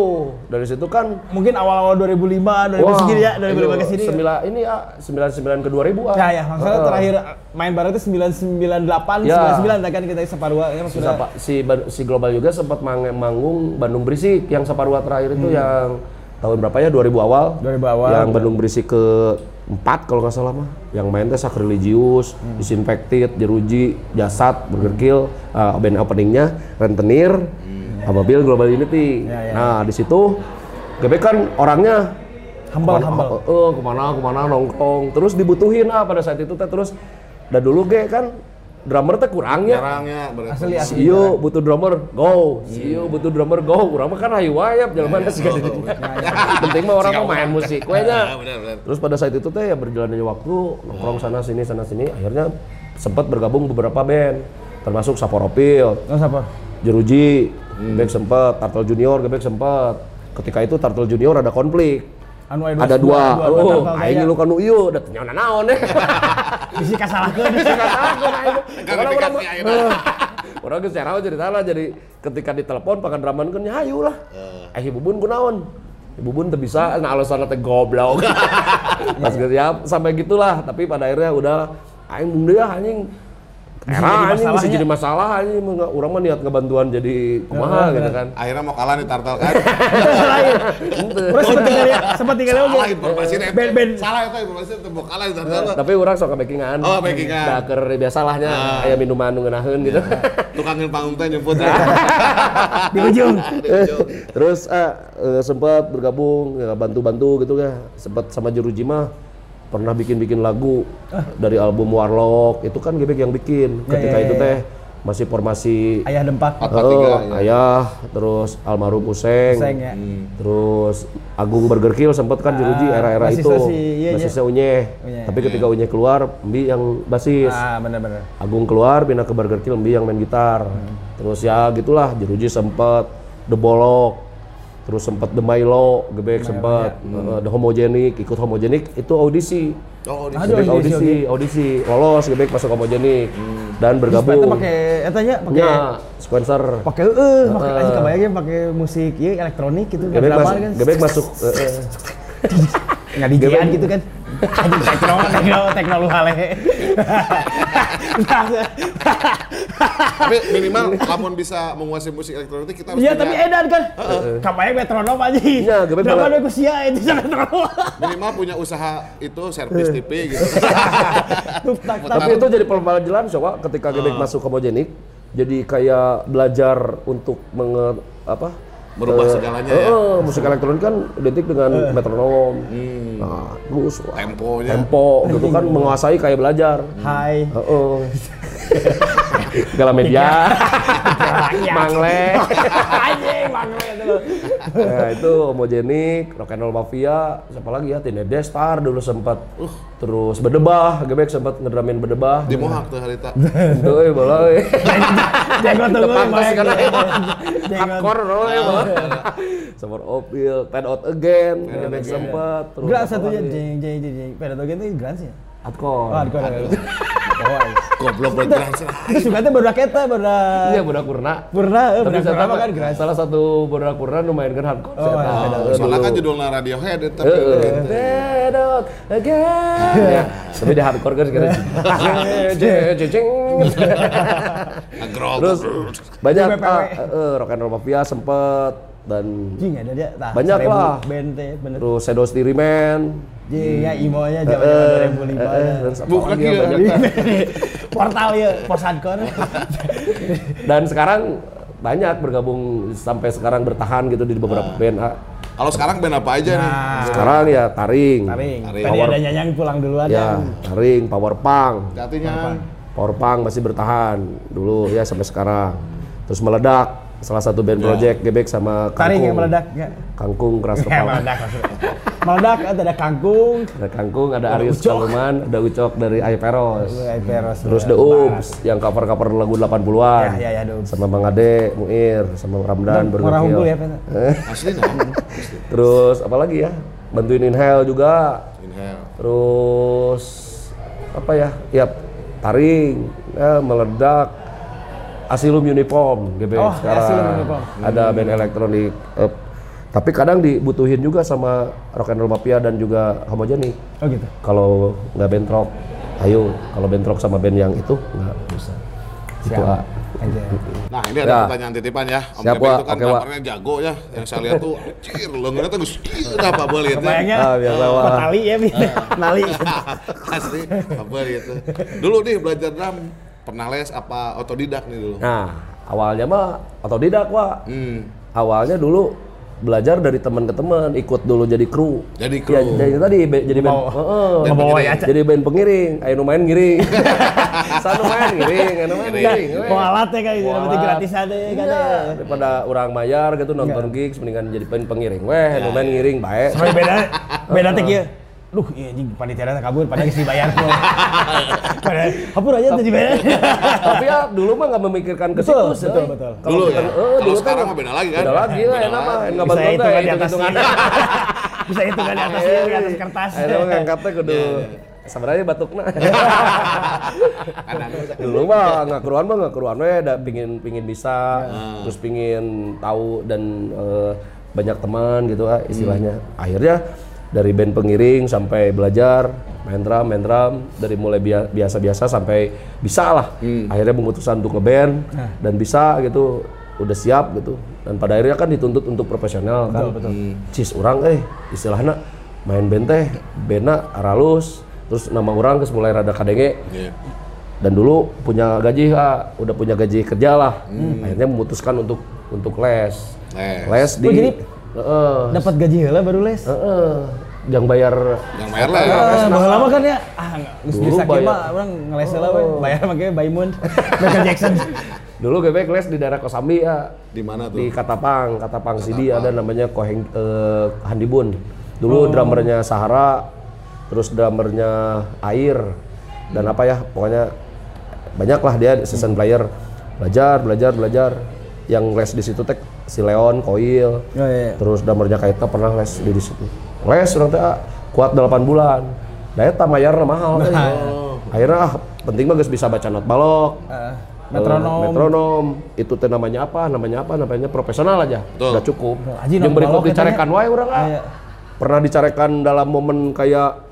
dari situ kan Mungkin awal-awal 2005, 2000 segini ya, 2005 ke sini. Sembilan ini ya 99 ke 2000 ah. Ya ya, maksudnya Heeh. terakhir main bareng itu 998, Ya. 99 kan kita separuh ya maksudnya. Sapa- si, si Global juga sempat mang- manggung Bandung Berisik yang separuh terakhir itu yang tahun berapa ya 2000 awal 2000 awal. yang Bandung Berisik ke empat kalau nggak salah mah yang main teh Sacrilegious, Disinfected, Jeruji, Jasad, Burger Kill, uh, band openingnya Rentenir, sama Bill Global Unity. Ya, ya. Nah di situ GBK kan orangnya Humble, ke mana, humble. eh, ke mana ke mana nongkrong terus dibutuhin ah pada saat itu teh terus dan dulu ge kan drummer teh kurangnya berarti. Asli asli. Iyo butuh drummer, go. Si Iyo butuh drummer, go. Urang mah kan hayu wayap, jalan mana sih [LAUGHS] Penting mah orang mah main musik, we nya. [LAUGHS] benar benar. Terus pada saat itu teh ya berjalannya waktu nongkrong sana sini sana sini, akhirnya sempat bergabung beberapa band, termasuk Saporopil, Nggak siapa? Jeruji, Gebek sempet, Turtle Junior, Gebek sempet. Ketika itu Turtle Junior ada konflik. Anu Ada dua, dua, oh, dua, aing lu kan ieu, da teu naon deh. [LAUGHS] Bisi kasalahkeun. Klarifikasi akhirnya. Orang geus cerah cerita lah jadi ketika ditelepon pakai draman kan hayu lah. Eh ibu bun kunaon? Ibu bun teu bisa nah alasan teh goblok. [LAUGHS] Pas gitu ya sampai gitulah tapi pada akhirnya udah aing mun deui anjing Jadi anjing bisa jadi masalah anjing mah nggak- urang mah niat ngebantuan jadi kumaha gitu kan. Akhirnya mau kalah nih tartal kan. Terus sempat tinggal ya, sempat tinggal Salah oke. informasi. Band band Salah itu informasi itu mau kalah nih tartal. Tapi orang sok backingan. Oh, backingan. Da keur biasalahnya aya minuman nu ngeunaheun gitu. Tukangin panggung teh nyebut ya. [LAUGHS] [LAUGHS] di ujung. Terus ah, eh, sempat bergabung ya bantu-bantu gitu ya. Sempat sama Jeruji mah pernah bikin-bikin lagu dari album Warlock. Itu kan Gebek yang bikin. Ya, Ketika ya, itu ya, teh masih formasi Ayah dempak. Oh, tiga, ya. ayah, terus almarhum Useng, Useng, ya. terus Agung Burger Kill sempat kan Jeruji Ah, era-era basisnya itu, iya, iya. basisnya Unyeh. Unyeh. Tapi ketika Unyeh keluar, Mbi yang basis. Ah, benar-benar. Agung keluar pindah ke Burger Kill Mbi yang main gitar. Terus ya gitulah Jeruji sempet The Bolok. Terus sempet The Milo, Gebek sempet uh, The Homogenic, ikut Homogenic itu audisi. Oh, di Aduh, Gebek audisi, audisi, audisi, lolos Gebek masuk Homogenic dan bergabung. Sepatu pakai eta nya pakai Ya, sequencer. pakai eueuh, pakai aja kebayangnya pakai musik ieu elektronik gitu Gebek masuk, kan. Gebek masuk. eh, eh. [LAUGHS] Nggak dijian gitu kan. Anjing tekno, tekno, tekno lu hale. Tapi minimal lamun bisa menguasai musik elektronik kita harus Iya tapi edan kan. Kabayang metronom aja. Iya, gebek Drama ku sia itu sama metronom. minimal punya usaha itu servis TV gitu. Tapi itu jadi pelajaran coba ketika Gebek masuk Homogenic jadi kayak belajar untuk menge, apa? Merubah eh, segalanya eh, ya. eh, musik elektronik kan identik dengan metronom. Nah, terus Temponya. tempo gitu kan [LAUGHS] menguasai kayak belajar. Hai. Heeh. [LAUGHS] Segala media, Iya. mangle. [LAUGHS] Anjing itu. Nah, itu homogenik, rock and roll mafia, siapa lagi ya? Teenage Star dulu sempat. Terus bedebah, Gebek sempat ngedramin bedebah. Di Mohak tuh harita. Itu eh bola. Jenggot tunggu kan Jenggot. hardcore no eh bola. Summer of Bill, Pad Out Again, Gebek sempat. Apa satunya jeng jeng jeng jeng. Pada togen itu Grans ya? Hardcore. Oh. Oh, Goblok bergerak. itu juga teh baru kita baru Iya, budak purna. purna, eh, Tapi saya purna kan Grans. salah satu budak purna nu mainkeun hardcore. Oh, saya iya, tahu. iya. Eh, Soalnya kan judulnya Radiohead itu. Heeh. Pad Out Again. [LAUGHS] Ya, tapi di hardcore kan sekarang. Jeng. Terus banyak ah, eh, rock and roll mafia sempet dan Jing ada dia. Banyak 1000 lah. Band teh bener. terus Shadow Stiriman Jing ya imonya eh, zaman eh, 2005. eh, ya. Bukan lagi ya, iya. banyak. Portal ya, pos hardcore. [LAUGHS] dan sekarang banyak bergabung sampai sekarang bertahan gitu di beberapa band ah. Kalau sekarang band apa aja nih? Nah, sekarang ya taring, taring. Taring. Tadi Power. ada nyanyang pulang duluan ya kan. taring power punk Artinya power punk masih bertahan dulu ya sampai sekarang terus meledak salah satu band project gebek sama kangkung Taring yang meledak ya. kangkung keras [LAUGHS] Ya, kepala meledak meledak ada kangkung, ada kangkung ada Arius Kaluman ada Ucok dari Aiperos Peros. terus The Oops yang cover-cover lagu 80-an Ya, ya, ya, The Oops. sama Bang Ade, Muir, sama Ramdan, Burger Murah hunkul ya, [LAUGHS] asli nah. Terus apa lagi ya? Bantuin Inhale juga. Inhale. Terus apa ya? Ya taring, ya, meledak. Asilum Uniform, GBX Oh, sekarang. Asylum Uniform. Ada band elektronik. eh, tapi kadang dibutuhin juga sama Rock and Roll Mafia dan juga Homogenik. Oh gitu. Kalau nggak band rock, ayo. Kalau band rock sama band yang itu nggak bisa. Itu. Aja. Nah ini ada Ya. pertanyaan titipan ya. Om Siap, Wak. itu kan Oke, Wak. gambarnya jago ya. Yang saya lihat tuh, cir, lengannya tuh gus, apa boleh itu. Kebayangnya Ah, biasa, Wak. Tali ya. [LAUGHS] Nali. Asli, apa gitu. Dulu nih belajar drum, pernah les apa otodidak nih dulu? Nah, awalnya mah otodidak, Wak. Hmm. awalnya dulu belajar dari teman ke teman ikut dulu jadi kru Jadi kru. ya, jadi tadi be- jadi band Mau- Heeh. [LAUGHS] Band pengiring. ya, jadi band pengiring ayo nu main ngiring [LAUGHS] sana main ngiring ayo main ngiring. Mau alat ya kayak gitu, gratis aja kan Iya, ya. daripada orang bayar gitu nonton gigs mendingan jadi band pengiring weh nu main ngiring baik Sampai beda [LAUGHS] beda teh kieu. Duh, iya anjing panitia kabur padahal geus dibayar [LAUGHS] tuh. Padahal hapur aja teh dibayar. tapi ya dulu mah nggak memikirkan ke Betul, situ betul, betul. kalau Dulu ya? eh, dulu sekarang kan mah beda lagi kan? beda lagi lah enak mah lagi. nggak Bisa bantu hitungan di atas. [LAUGHS] Bisa hitungan di atas di atas kertas. Ayo ngangkatnya kudu sebenarnya batukna. [LAUGHS] Dulu mah nggak keruan mah nggak keruan we, da, pingin pingin bisa, terus pingin tahu dan eh, banyak teman gitu ah istilahnya. Akhirnya dari band pengiring sampai belajar main drum, main drum dari mulai bia- biasa-biasa sampai bisa lah. Akhirnya memutuskan untuk ngeband dan bisa gitu, udah siap gitu. Dan pada akhirnya kan dituntut untuk profesional kan. Cis orang eh istilahnya main band teh bena aralus terus nama orang terus mulai rada kadenge Iya. dan dulu punya gaji ha, udah punya gaji kerja lah akhirnya memutuskan untuk untuk les Les. les di Oh, jadi Heeh. Dapat gaji heula baru les. Heeh. yang bayar Yang bayar lah ya. Ah, baheula mah kan ya. Ah, geus Dulu bisa kieu bayar. mah urang ngeles heula we. Bayar mah ge Baimun. Michael Jackson. dulu gue les di daerah Kosambi ya Di mana tuh? di Katapang Katapang Sidi ada namanya Koheng eh, Handibun dulu drummernya Sahara terus drummernya Air dan apa ya pokoknya banyak lah dia season player belajar belajar belajar yang les di situ teh si Leon Koil Oh iya. terus drummernya Kaita pernah les di, di situ les orang teh ah, kuat 8 bulan daya tamayarna mahal teh. akhirnya ah, penting mah geus bisa baca not balok Heeh. Eh, Metronom. metronom itu teh namanya apa namanya apa namanya profesional aja Betul. udah cukup Aji, yang berikut dicarekan wae orang ah. Iya. pernah dicarekan dalam momen kayak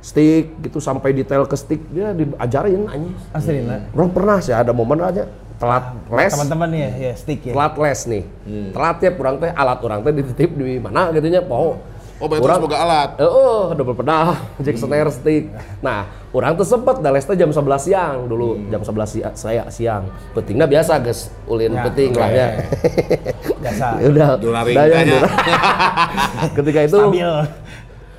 stick gitu sampai detail ke stick dia diajarin anjing Aslina. orang pernah sih ada momen aja telat les Teman-teman nih ya, ya stick ya. telat les nih telat ya kurang teh alat orang teh dititip di mana gitu nya poho Oh, berarti Urang- semoga alat. Oh, double pedal, [LAUGHS] jack snare stick. Nah, orang tuh sempet dah les teh jam 11 siang dulu, jam 11 si- saya siang. Petingnya biasa, guys. Ulin Ya, peting oke. lah ya. Biasa. [LAUGHS] Udah, ya. [LAUGHS] Ketika itu Stabil.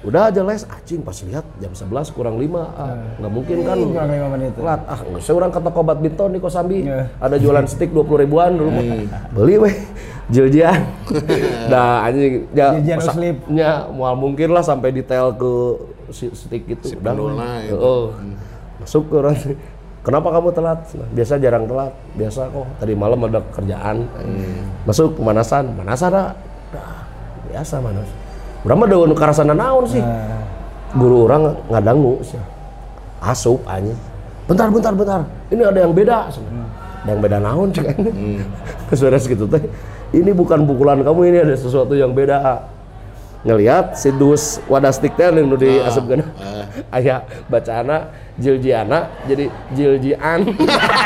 Udah aja les, acing pas lihat jam 11 kurang 5. Ah, nggak mungkin kan. Kurang lima menit. Telat. Ah, usah orang kata kobat binton di Kosambi. Iya. Ada jualan stick 20 ribuan dulu. mah. Beli weh. Jiljian. nah, anjing ya Jiljian uslip. nya mual mungkin lah sampai detail ke si stick itu. Si Udah, itu. Heeh. Masuk ke orang. Kenapa kamu telat? Nah, biasa jarang telat. Biasa kok. Tadi malam ada kerjaan. Masuk pemanasan. Pemanasan dah. Dah, Biasa manas. Berapa daun karasana naon sih? Guru orang ngadangu sih. Asup anjing. Bentar, bentar, bentar. Ini ada yang beda. Ada yang beda naon cek ini. Suara segitu teh. Ini bukan pukulan kamu, ini ada sesuatu yang beda. Ngelihat si dus wadah stick teh nu diasupkeun. [LAUGHS] Aya bacaana Jiljiana jadi Jiljian.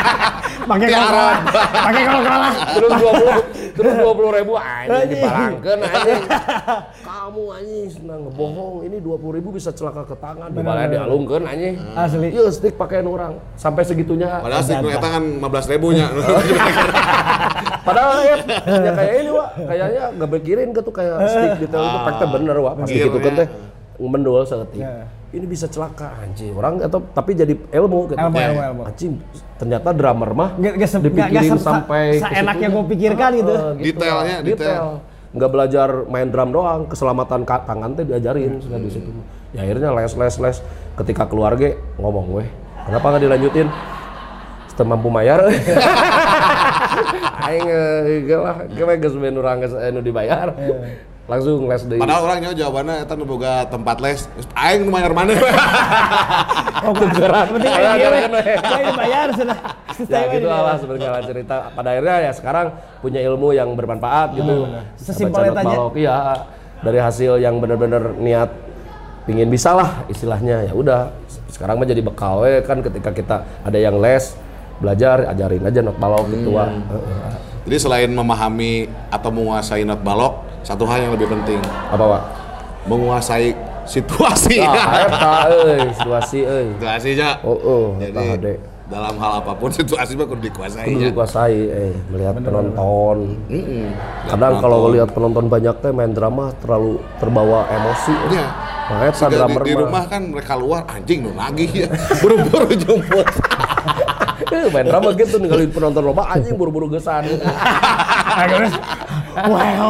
[LAUGHS] Pakai kalau kalah. Pakai kalau kalah. Terus 20 [LAUGHS] Terus dua puluh ribu anjing dibarangkeun anjing. [LAUGHS] Kamu anjing senang ngebohong. Ini dua puluh ribu bisa celaka ke tangan. Dibalik dialungkeun anjing. Asli. Iya stick pakaian orang sampai segitunya. Padahal sih eta kan 15 ribunya. [LAUGHS] Padahal ya, ya kayak ini wah, kayaknya nggak mikirin ke tuh kayak stick detail itu fakta bener wah pas Mikirnya. gitu kan teh mendol seetik. Ini bisa celaka anjing orang atau tapi jadi ilmu gitu. Ilmu, Ya. ilmu, ilmu. Anjing ternyata drummer mah nggak, nggak dipikirin se- sampai ke seenak yang situnya. gue pikirkan gitu. Eh, Detailnya, lah, detail. Nggak belajar main drum doang, keselamatan ka- tangan teh diajarin sudah di situ. Ya akhirnya les les les ketika keluarga ngomong weh, kenapa nggak dilanjutin? Setelah mampu mayar. [LAUGHS] Aing eh, ge lah, geus ben urang geus anu dibayar. Langsung les deui. Padahal orangnya jawabannya eta nu boga tempat les. Aing nu mayar mana? [LAUGHS] Oh, Tukeran. penting. Saya dibayar sudah. [LAUGHS] ya gitu lah sebenarnya cerita pada akhirnya ya sekarang punya ilmu yang bermanfaat gitu Sesimpel itu aja. balok, iya dari hasil yang benar-benar niat pingin bisa lah istilahnya ya udah sekarang mah jadi bekal we kan ketika kita ada yang les belajar ajarin aja not balok gitu Heeh. Jadi selain memahami atau menguasai not balok, satu hal yang lebih penting, apa pak menguasai situasi. ah [LAUGHS] eta euy situasi euy Situasinya. oh oh Jadi eta hade dalam hal apa pun [LAUGHS] situasi mah kudu dikuasai. kudu dikuasai eh melihat penonton Mm-mm. kadang kalau lihat penonton banyak teh main drama terlalu terbawa emosi Iya. makanya tak drummer di, di mah. rumah kan mereka luar anjing nu nagih ya. [LAUGHS] Buru-buru jemput. Eh, main drama gitu ninggalin penonton loba anjing buru-buru gesan. Wow.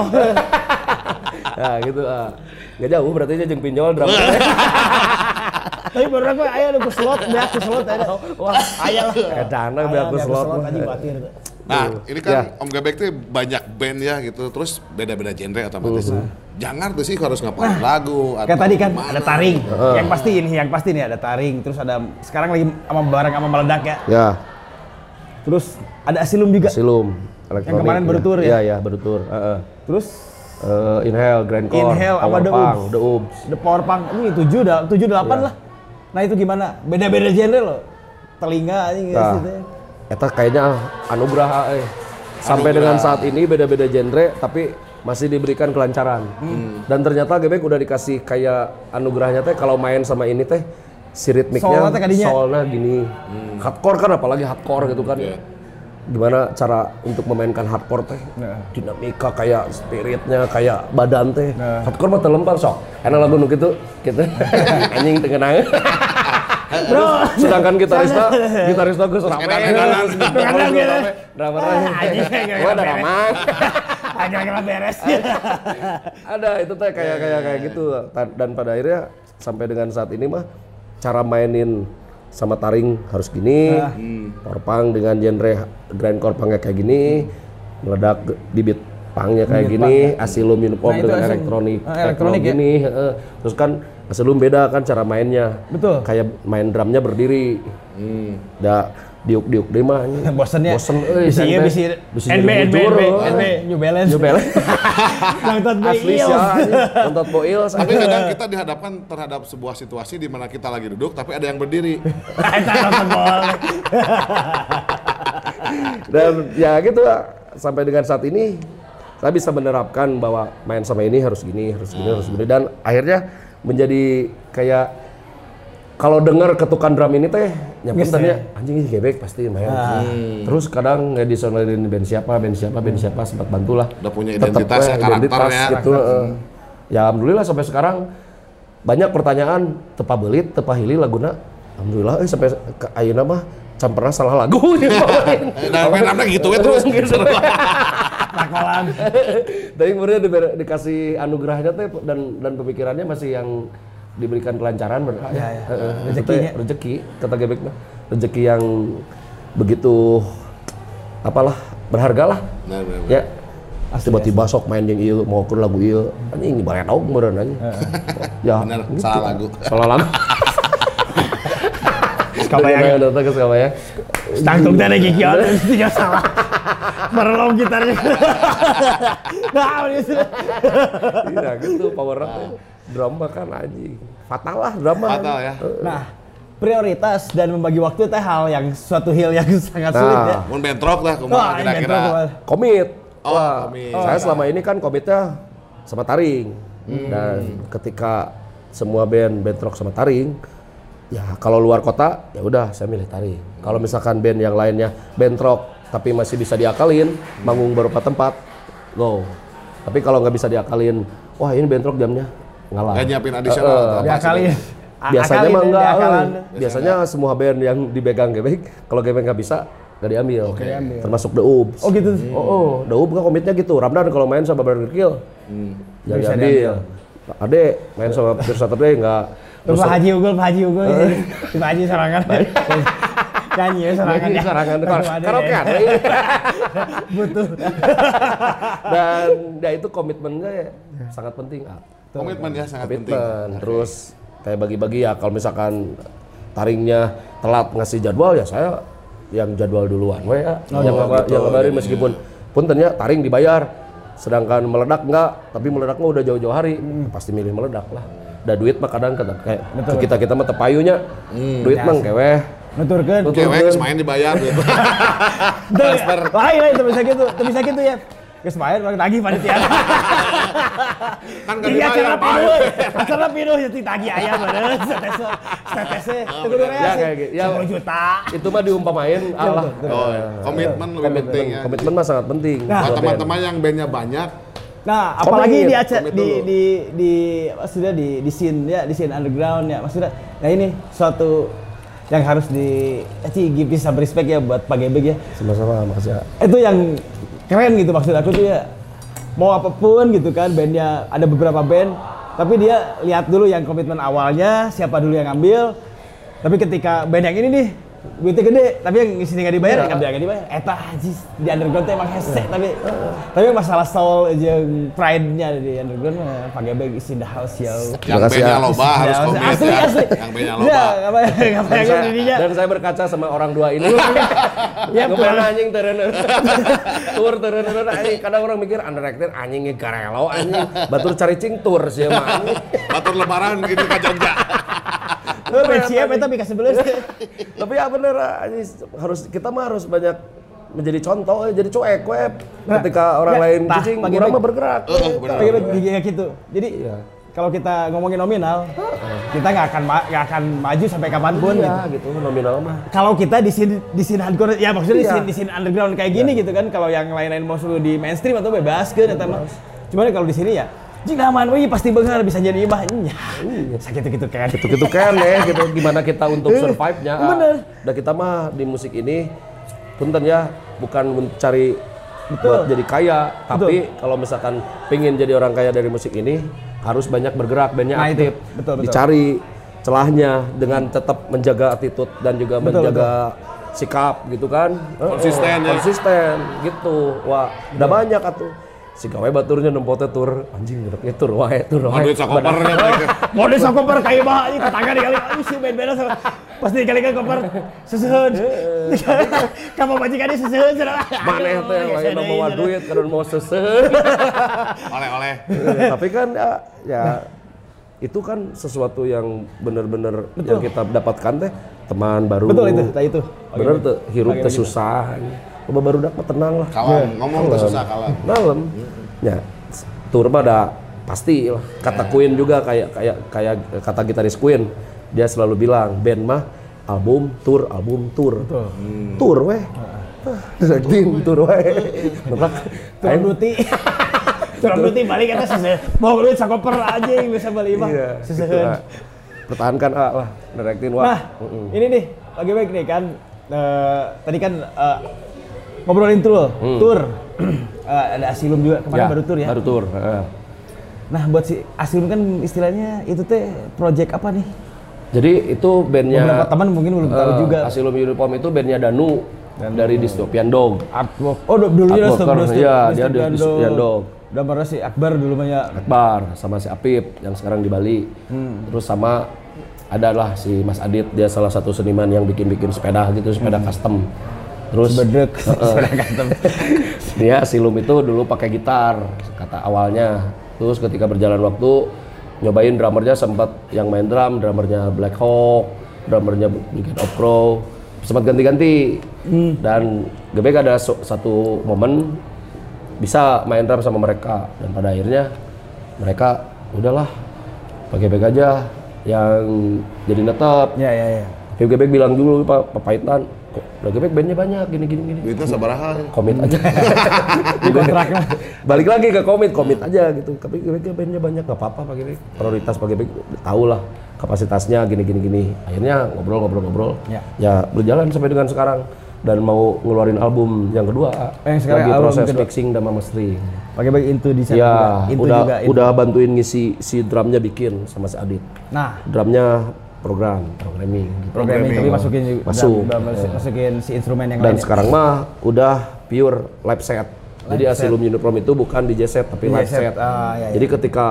nah [LAUGHS] gitu ah. Gak jauh berarti aja jeung pinjol drama. [LAUGHS] Tapi baru aku aya nu ku slot, beak ku slot ada. Wah, aya lah. Kadang beak ku slot. Nah, ini kan Ya. Om Gebek tuh banyak band ya gitu, terus beda-beda genre otomatis. Jangan tuh sih harus ngapain lagu atau Kayak tadi kan gimana. ada taring. Yang pasti ini, yang pasti nih ada taring. Terus ada sekarang lagi sama barang sama meledak ya. Ya, Terus ada asilum juga. silum elektronik. kemarin baru tour ya? Iya, iya, baru tour. Heeh. Terus Eh, inhale, grand core, Inhale power The punk, the Oobs. The Power Punk ini 7 dah, 7 8 Iya. lah. Nah, itu gimana? Beda-beda genre loh. Telinga anjing Nah, gitu ya. eta kayaknya anugerah eh. Sampai Anugerah. dengan saat ini beda-beda genre tapi masih diberikan kelancaran. Dan ternyata Gebek udah dikasih kayak anugerahnya teh kalau main sama ini teh si ritmiknya Soalnya gini. Hardcore kan apalagi hardcore gitu kan. Iya. Gimana cara untuk memainkan hardcore teh? Nah. Dinamika kayak spiritnya kayak badan teh. Nah. Hardcore mah telempar sok. Enak lagu nu gitu gitu. [LAUGHS] Anjing teu ngeunang. [LAUGHS] Bro, Sedangkan gitarista, gitarista gue serame. Gitu. Drummernya. Anjing, Gua ada ramah. agak agak beres. [LAUGHS] Ada itu teh kayak kayak kayak gitu. Dan pada akhirnya sampai dengan saat ini mah cara mainin sama taring harus gini. Power punk dengan genre grindcore punknya kayak gini. Meledak di beat punknya kayak gini, asilum uniform Nah, dengan asil- elektronik, ah, elektronik techno ya. gini, heeh. terus kan asilum beda kan cara mainnya, Betul. kayak main drumnya berdiri, Hmm. da diuk-diuk deh mah. [LAUGHS] Bosennya. Bosen euy. Bisa iya, sampai- bisa bisa NB, jadi NB, NB, New Balance. New Balance. [LAUGHS] Beils. sih Nonton boil Tapi kadang kita dihadapkan terhadap sebuah situasi di mana kita lagi duduk tapi ada yang berdiri. [LAUGHS] Dan ya gitu. Sampai dengan saat ini saya bisa menerapkan bahwa main sama ini harus gini, harus gini, harus gini dan akhirnya menjadi kayak kalau dengar ketukan drum ini teh nyampe Yes, tadinya anjing ini gebek pasti main. Terus kadang ngedisonerin band siapa, band siapa, band siapa sempat bantulah. Udah punya Tetep, identitas eh, ya, karakternya. gitu. eh. Ya alhamdulillah sampai sekarang banyak pertanyaan tepa belit, tepa hili laguna. Alhamdulillah eh, sampai ke ayeuna mah can pernah salah lagu bawain. [LAUGHS] Nah, main apa gitu ya terus. Takolan. Tapi kemudian di- dikasih anugerahnya teh dan dan pemikirannya masih yang diberikan kelancaran. Ya, ya. Itu Rezekinya. teh rezeki kata Gebek mah. Rezeki yang begitu apalah berharga lah. Nah, bener, bener. Ya. Tiba-tiba sok main yang iya mau ke lagu iya anjing baretok meureun anjing. Ya. Bener, gitu. salah lagu. Salah lagu. Kabayang. Datang ke Kabayang. Tangtung ada gigi on, tiga [LAUGHS] salah. Merelom gitarnya. [LAUGHS] Nah, ini sudah. Iya gitu power up. Drama kan anjing. Fatal lah drama. Fatal ya. Nah, prioritas dan membagi waktu teh hal yang suatu hal yang [LAUGHS] sangat sulit ya. Nah, Mun bentrok lah kumaha ini kira-kira. bentrok, komit. Oh, Wah, komit. saya selama ini kan komitnya sama Taring. Dan ketika semua band band rock sama Taring, ya kalau luar kota ya udah saya milih Taring. Kalau misalkan band yang lainnya band rock tapi masih bisa diakalin, manggung beberapa tempat, go. Tapi kalau nggak bisa diakalin, wah ini band rock jamnya ngalah. Nggak nyiapin additional Eh, eh, atau apa Ya kali. biasanya mah enggak eh. biasanya semua band yang dipegang gebek kalau gebek nggak bisa nggak diambil termasuk The Ubs Oh gitu. oh, oh The Ubs kan komitnya gitu Ramdan kalau main sama Burger Kill jangan Bisa diambil Ade main sama Pure Saturday nggak Terus Pak Haji Unggul, Pak Haji Unggul. Pak Haji serangan. Nyanyi ya serangan. Nyanyi serangan. Karaoke ya. Butuh. dan ya itu komitmennya ya sangat penting ah. Komitmen ya sangat penting. komitmen terus kayak bagi-bagi ya kalau misalkan taringnya telat ngasih jadwal ya saya yang jadwal duluan we ya. Yang ngaba- yang ngabarin meskipun pun ternyata taring dibayar sedangkan meledak enggak tapi meledak mah udah jauh-jauh hari pasti milih meledak lah. Ada duit mah kadang kayak kita kita mah tepayunya duit mah keweh. Nuturkeun. Cewek geus main dibayar gitu. [LAUGHS] Transfer. Lain lain, itu bisa gitu, itu bisa gitu ya. Geus main balik lagi panitia. [LAUGHS] kan kan Iya, acara pinuh. Acara pinuh jadi tagi aya [LAUGHS] bener. Status statusnya itu kudu Ya, kayak gitu. Ya. 10 juta. itu mah diumpamain Allah Oh, iya. komitmen lebih penting ya. komitmen mah sangat penting band. teman-teman yang bandnya banyak, Nah, apalagi di acara komit di di di maksudnya di di scene ya, di scene underground ya. Maksudnya nah ini suatu yang harus di eh, Ci, give some respect ya buat Pak Gebek ya. sama-sama makasih ya Itu yang keren gitu maksud aku tuh ya. Mau apa pun gitu kan bandnya ada beberapa band tapi dia lihat dulu yang komitmen awalnya siapa dulu yang ngambil tapi ketika band yang ini nih duitnya gede tapi yang sini nggak dibayar Iya. nggak nggak dibayar eta di underground tuh emang hese tapi tapi masalah soul jeung pride-nya di underground mah Pak Gebek is in the house yo yang bandnya ya. loba harus Ya, komit asli, ya. asli. Yang bandnya Ya, loba. apa apa dan yang saya, dirinya dan saya berkaca sama orang dua ini ya Ngepan anjing teren tur teren anjing kadang orang mikir underrated anjingnya garelo anjing batur cari cing tur sih mah anjing. Batur lebaran gitu ke Jogja. Lu siap eta bika sebelah tapi ya bener anjing harus kita mah harus banyak menjadi contoh eh, jadi cuek web ketika orang ya, lain tah, cicing bagi- orang mah bergerak. Heeh, benar. Pak Gebek kayak gitu. Jadi Iya. kalau kita ngomongin nominal kita nggak akan ma- nggak akan maju sampai kapan pun gitu iya gitu. nominal mah. Kalau kita di sini di sini hardcore ya maksudnya di Iya. sini di sini underground kayak gini gitu kan kalau yang lain-lain mau suruh di mainstream atau bebas kan mah cuman kalau di sini ya jika aman wih pasti bener bisa jadi imah. Nya sakit gitu kan gitu gitu kan ya. Gitu gimana kita untuk survive nya Bener. dan kita mah di musik ini punten ya bukan mencari buat jadi kaya tapi kalau misalkan pengen jadi orang kaya dari musik ini harus banyak bergerak bandnya Nah, itu. aktif. Betul, betul. dicari celahnya dengan tetap menjaga attitude dan juga Betul, menjaga sikap gitu kan? Konsisten ya. konsisten gitu. Wah udah banyak atuh si gawe baturnya nempote tur. Anjing gedeknya tur wae tur Mau wae duit sakopernya mereka. mau di koper kayak bah ini tetangga dikali aduh si beda sama pasti dikali kan koper susun. [LAUGHS] Kamu majikan ini susun maneh teh lain mau bawa duit kada mau [LAUGHS] seseuh Oleh-oleh. tapi kan ya, ya itu kan sesuatu yang benar-benar yang kita dapatkan teh teman baru. Betul itu itu. Bener tuh hirup teh susah Loba mah tenang lah. Kawan ngomong tuh susah kawan. malam. Ya tur mah ada pasti lah. Kata Queen juga kayak kayak kayak kata gitaris Queen. Dia selalu bilang band mah album tour album tour tour weh. [LAUGHS] Directing tour weh. [LAUGHS] Turun duti. Turun duti balik kata susun mau duit sakoper aja yang bisa beli mah Iya, gitu lah. pertahankan ah, lah. Directing wah Nah, ini nih lagi baik nih kan. eh, tadi kan eh, ngobrolin tour, tour. [CLEARS THROAT] Eh, ada Asilum juga kemarin baru tour ya. Hmm. baru tour heeh. Nah, buat si Asilum kan istilahnya itu teh project apa nih? jadi itu bandnya Beberapa teman mungkin belum tahu eh, juga. Asylum Uniform itu bandnya Danu, dari Dystopian Dog Artwork. Oh, du- dulunya Dustop- Dustop- iya, dia. Dystopian Dog. Pernah si Akbar dulu mah ya. Akbar sama si Apip yang sekarang di Bali Hmm. terus sama adalah si Mas Adit dia salah satu seniman yang bikin-bikin sepeda gitu sepeda custom terus Bedek. [LAUGHS] dia Silum itu dulu pakai gitar kata awalnya. Terus ketika berjalan waktu nyobain drummernya sempat yang main drum drummernya Black Hawk drummernya Brigade of Crow. Sempat ganti-ganti. Dan Gebek ada su- satu momen bisa main drum sama mereka. Dan pada akhirnya mereka udahlah pakai bag aja yang jadi netep. Ya ya ya. Tapi Gebek bilang dulu Pak Pak Paitan, kok udah Gebek bandnya banyak gini gini gini. Duitnya sabaraha. Komit aja. [LAUGHS] Di kontrak. Balik lagi ke komit, komit aja gitu. Tapi Gebek bandnya banyak nggak apa-apa Pak Gebek. Prioritas Pak Gebek tahu lah kapasitasnya gini gini gini. Akhirnya ngobrol ngobrol ngobrol. Ya. Ya berjalan sampai dengan sekarang dan mau ngeluarin album yang kedua. Eh, yang sekarang lagi album proses kedua. mixing dan mastering. Pakai bag into di sana Ya, juga. Into udah juga. into. udah bantuin ngisi si drumnya bikin sama si Adit. Nah, Drumnya program, programming gitu. programming tapi masukin juga Masuk. udah- udah mas- masukin si instrumen yang Dan lain. sekarang mah udah pure live set. Jadi Live Asilum Uniform itu bukan DJ set tapi live set. set. Ah, iya, iya. Jadi ketika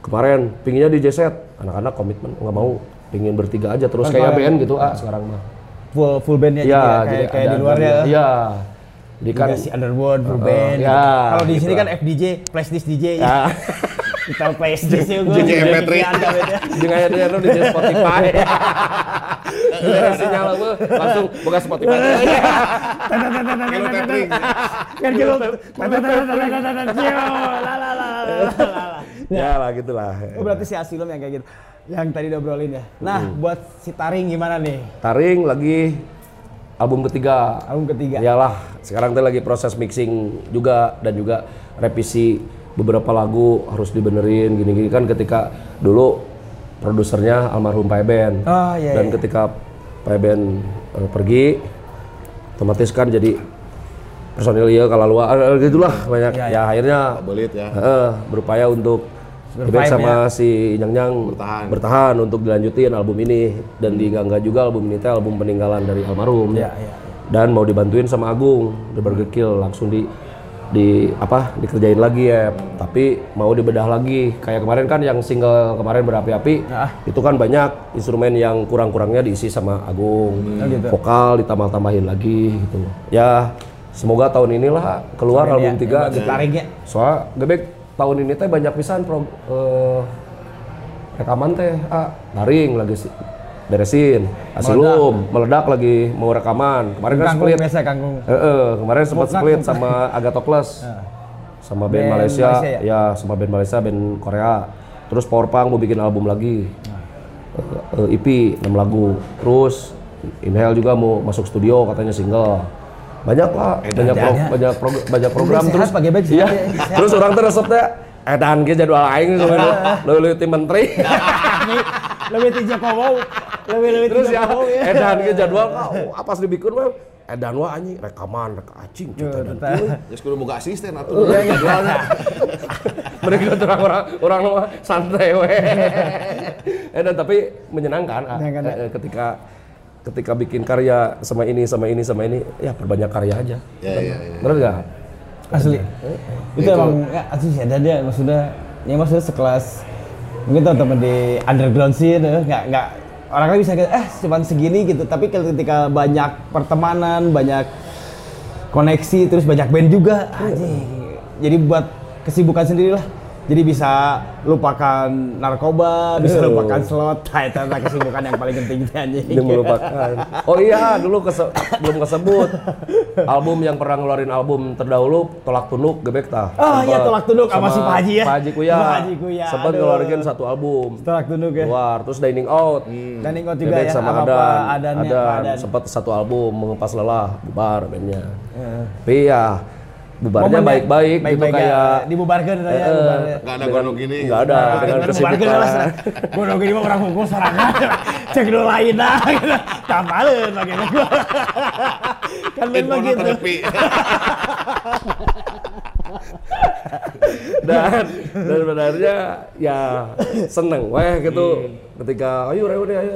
kemarin pinginnya DJ set, anak-anak komitmen nggak mau pingin bertiga aja terus Kan kayak band gitu ah sekarang mah. full full bandnya Iya, jadi kayak, kayak ada di luar ya. Iya. Jadi kan si Underworld full band. ya, Kalau di sini gitu kan FDJ, flash disk DJ. ya [LAUGHS] Kita disk ya gue. DJ MP3. jeung aya dia di Spotify. Sinyal apa langsung buka Spotify. Kan gitu. La la la la la. ya lah gitulah. Oh berarti si Asilum yang kayak gitu. Yang tadi udah obrolin ya. Nah, buat si Taring gimana nih? Taring lagi album ketiga. Album ketiga. Iyalah, sekarang teh lagi proses mixing juga dan juga revisi beberapa lagu harus dibenerin gini-gini kan ketika dulu produsernya almarhum Pak Eben. Oh, iya, dan iya. ketika Pak Eben eh, pergi otomatis kan jadi personil ya kalau luar gitulah banyak Iya, ya akhirnya Belit ya. eh, berupaya untuk Gebek sama ya. si Nyang Nyang Bertahan. bertahan untuk dilanjutin album ini dan di Gangga juga album ini teh album peninggalan dari almarhum Iya, iya. dan mau dibantuin sama Agung di Burger Kill langsung di di apa dikerjain lagi ya tapi mau dibedah lagi kayak kemarin kan yang single kemarin berapi-api Ah. itu kan banyak instrumen yang kurang-kurangnya diisi sama Agung Oh, gitu. vokal ditambah-tambahin lagi gitu ya semoga tahun inilah keluar ini album ya, tiga gitu. Ya. soal gebek tahun ini teh banyak pisan pro, eh, rekaman teh ah taring lagi si- beresin asilum meledak. lagi mau rekaman kemarin kan split biasa kangkung. Eh, eh, kemarin sempat split sama [LAUGHS] Agatokles. Sama band, Band Malaysia, Malaysia ya? ya? sama band Malaysia, band Korea. Terus Powerpunk mau bikin album lagi. Eh, eh, EP 6 lagu. Terus Inhale juga mau masuk studio katanya single. Banyak lah, banyak pro- banyak pro- banyak program terus. Pak Gebek, Iya. [LAUGHS] sehat ya. Terus orang terus resepnya edan ge jadwal aing. [LAUGHS] Lu tim menteri. Lebih tinggi kowo. Lebih lebih Terus tinggi ya ya. edan ge jadwal oh, apa sih dibikin mah edan wah anjing rekaman reka acing cerita dan tetap. Ya kudu boga asisten atuh. Iya, mereka tuh orang-orang orang mah santai we. eh dan tapi menyenangkan ah, Menyenangkan, eh, eh, ketika ketika bikin karya sama ini sama ini sama ini ya perbanyak karya aja. Ya ya ya. Bener nggak? Asli. Itu emang ya, asli ada dia maksudnya ya maksudnya sekelas mungkin teman-teman di underground sih itu nggak nggak orang kan bisa eh cuman segini gitu tapi ketika banyak pertemanan banyak koneksi terus banyak band juga anjing. jadi buat kesibukan sendiri lah jadi bisa lupakan narkoba bisa lupakan slot [LAUGHS] nah, itu adalah kesibukan yang paling penting anjing Ini melupakan. Oh iya, dulu kese- belum kesebut. album yang pernah ngeluarin album terdahulu Tolak Tunduk Gebek tah. Oh iya, Sempet Tolak Tunduk sama si Pak Haji ya. Pak Haji Kuya. Pak Haji Kuya, Sempat ngeluarin satu album. tolak tunduk ya Keluar, terus Dining Out. dan ingat juga Gebek ya sama apa Adan. Adan. Adan. Sempat satu album mengepas lelah, bubar bandnya. Tapi ya bubarnya baik-baik gitu baik-baik ya, kayak dibubarkan ya, Eh, bubarnya. Enggak ada gunung gini. nggak ada dengan Dengan kesibukan. bubarkan lah. [LAUGHS] Gue udah gini mah orang hukum serangan. [LAUGHS] Cek dulu lain dah. gitu. Tampalin bagaimana. [LAUGHS] Kan begitu. tenepi. dan dan sebenarnya ya seneng weh gitu ketika ayo ayo deh ayo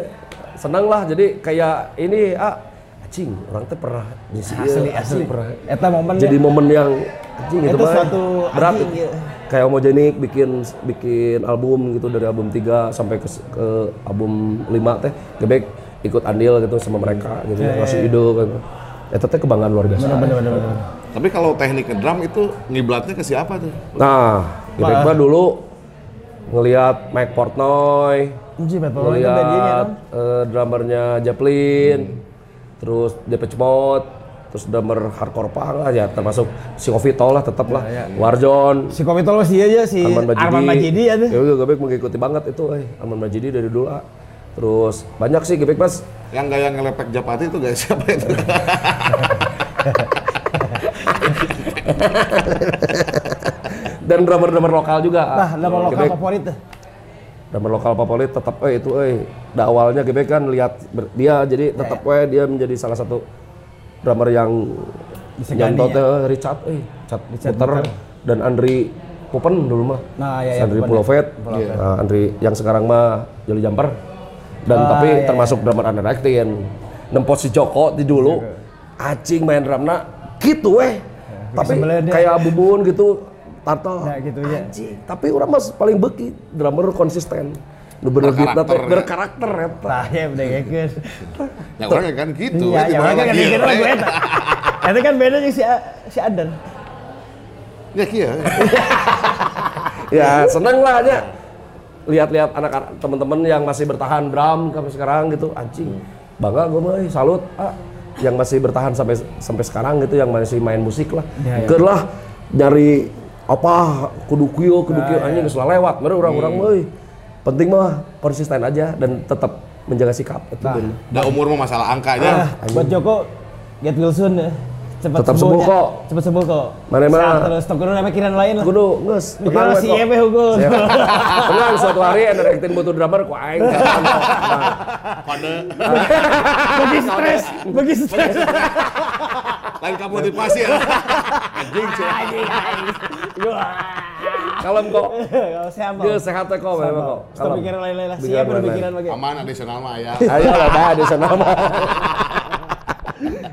seneng lah jadi kayak ini ah anjing orang teh pernah ngisi ieu, Asli anjing asli. pernah Eta momen jadi momen yang anjing itu, Itu suatu berat anjing, ya. kayak homogenik bikin bikin album gitu dari album 3 sampai ke, ke album 5 teh gebek ikut andil gitu sama mereka gitu ngasih ide gitu. Eta teh kebanggaan luar biasa. bener bener bener. Tapi kalau teknik drum itu ngiblatnya ke siapa tuh? Nah, Gebek mah dulu ngelihat Mike Portnoy, bandnya ngelihat dong. eh, drummernya Japlin, terus Depeche Mode, terus drummer hardcore punk lah ya termasuk si Ovito lah tetap lah Ya, Warjon Si Komitol masih aja si Arman Majidi Arman Majidi ya tuh. ya udah Gebek mengikuti banget itu eh. Arman Majidi dari dulu ah. terus banyak sih Gebek mas Yang gaya ngelepek Japati itu gaya [LAUGHS] siapa itu? dan drummer-drummer lokal juga ah. Nah, nama lokal Gebek, favorit drummer lokal favorit tetap eh itu eh da awalnya Gebek kan lihat dia jadi tetap eh dia menjadi salah satu drummer yang Disegani nyantol ya. Richard eh Richard, Richard dan Andri Pupen dulu mah. Nah, ya, Si ya, Andri ya. Pulovet. Pulovet. Nah, Andri yang sekarang mah Joli Jumper. Dan Ah, tapi iya, termasuk drummer under acting nempot si Joko di dulu. Acing main drumna gitu weh tapi sebelah dia. kayak bubun gitu tato Ya, gitu ya. Anjing, tapi orang mas paling beki drummer konsisten nu bener beatna teh Berkarakter, ya. eta Tah ya udah geus. Ya orang kan gitu. Ya mana makanya kan dikira eh. lagu eta. Eta kan beda jeung si si Adan. Ya kia. [LAUGHS] ya seneng lah aja lihat-lihat anak-anak teman-teman yang masih bertahan drum sampai sekarang gitu anjing bangga gue mah eh, salut ah yang masih bertahan sampai sampai sekarang gitu yang masih main musik lah Ya, ya. Keur lah nyari apa kudu kieu kudu Ah, kieu anjing geus lewat baru orang-orang mah euy. penting mah konsisten aja dan tetap menjaga sikap itu Nah. bener. Udah umur mah masalah angka aja. Ah, buat Joko get Wilson ya. Cepat Tetap sembuh ya. kok. Cepat sembuh kok. Mana mah. Sehat terus tok kudu pikiran lain lah. kudu geus we, si. Ebe hugo. Siap. [LAUGHS] tenang suatu hari ada acting butuh drummer ku aing [LAUGHS] Nah, Pada Bagi stres, bagi stres. Lain kamu motivasi ya. Anjing sih. kalem kok Kalau sehat Dia sehat teh kok memang kok. Kalem. pikiran lain-lain lah. Siap udah lain-lain. pikiran lagi. Aman additional mah ya. Ayo lah dah di sana mah.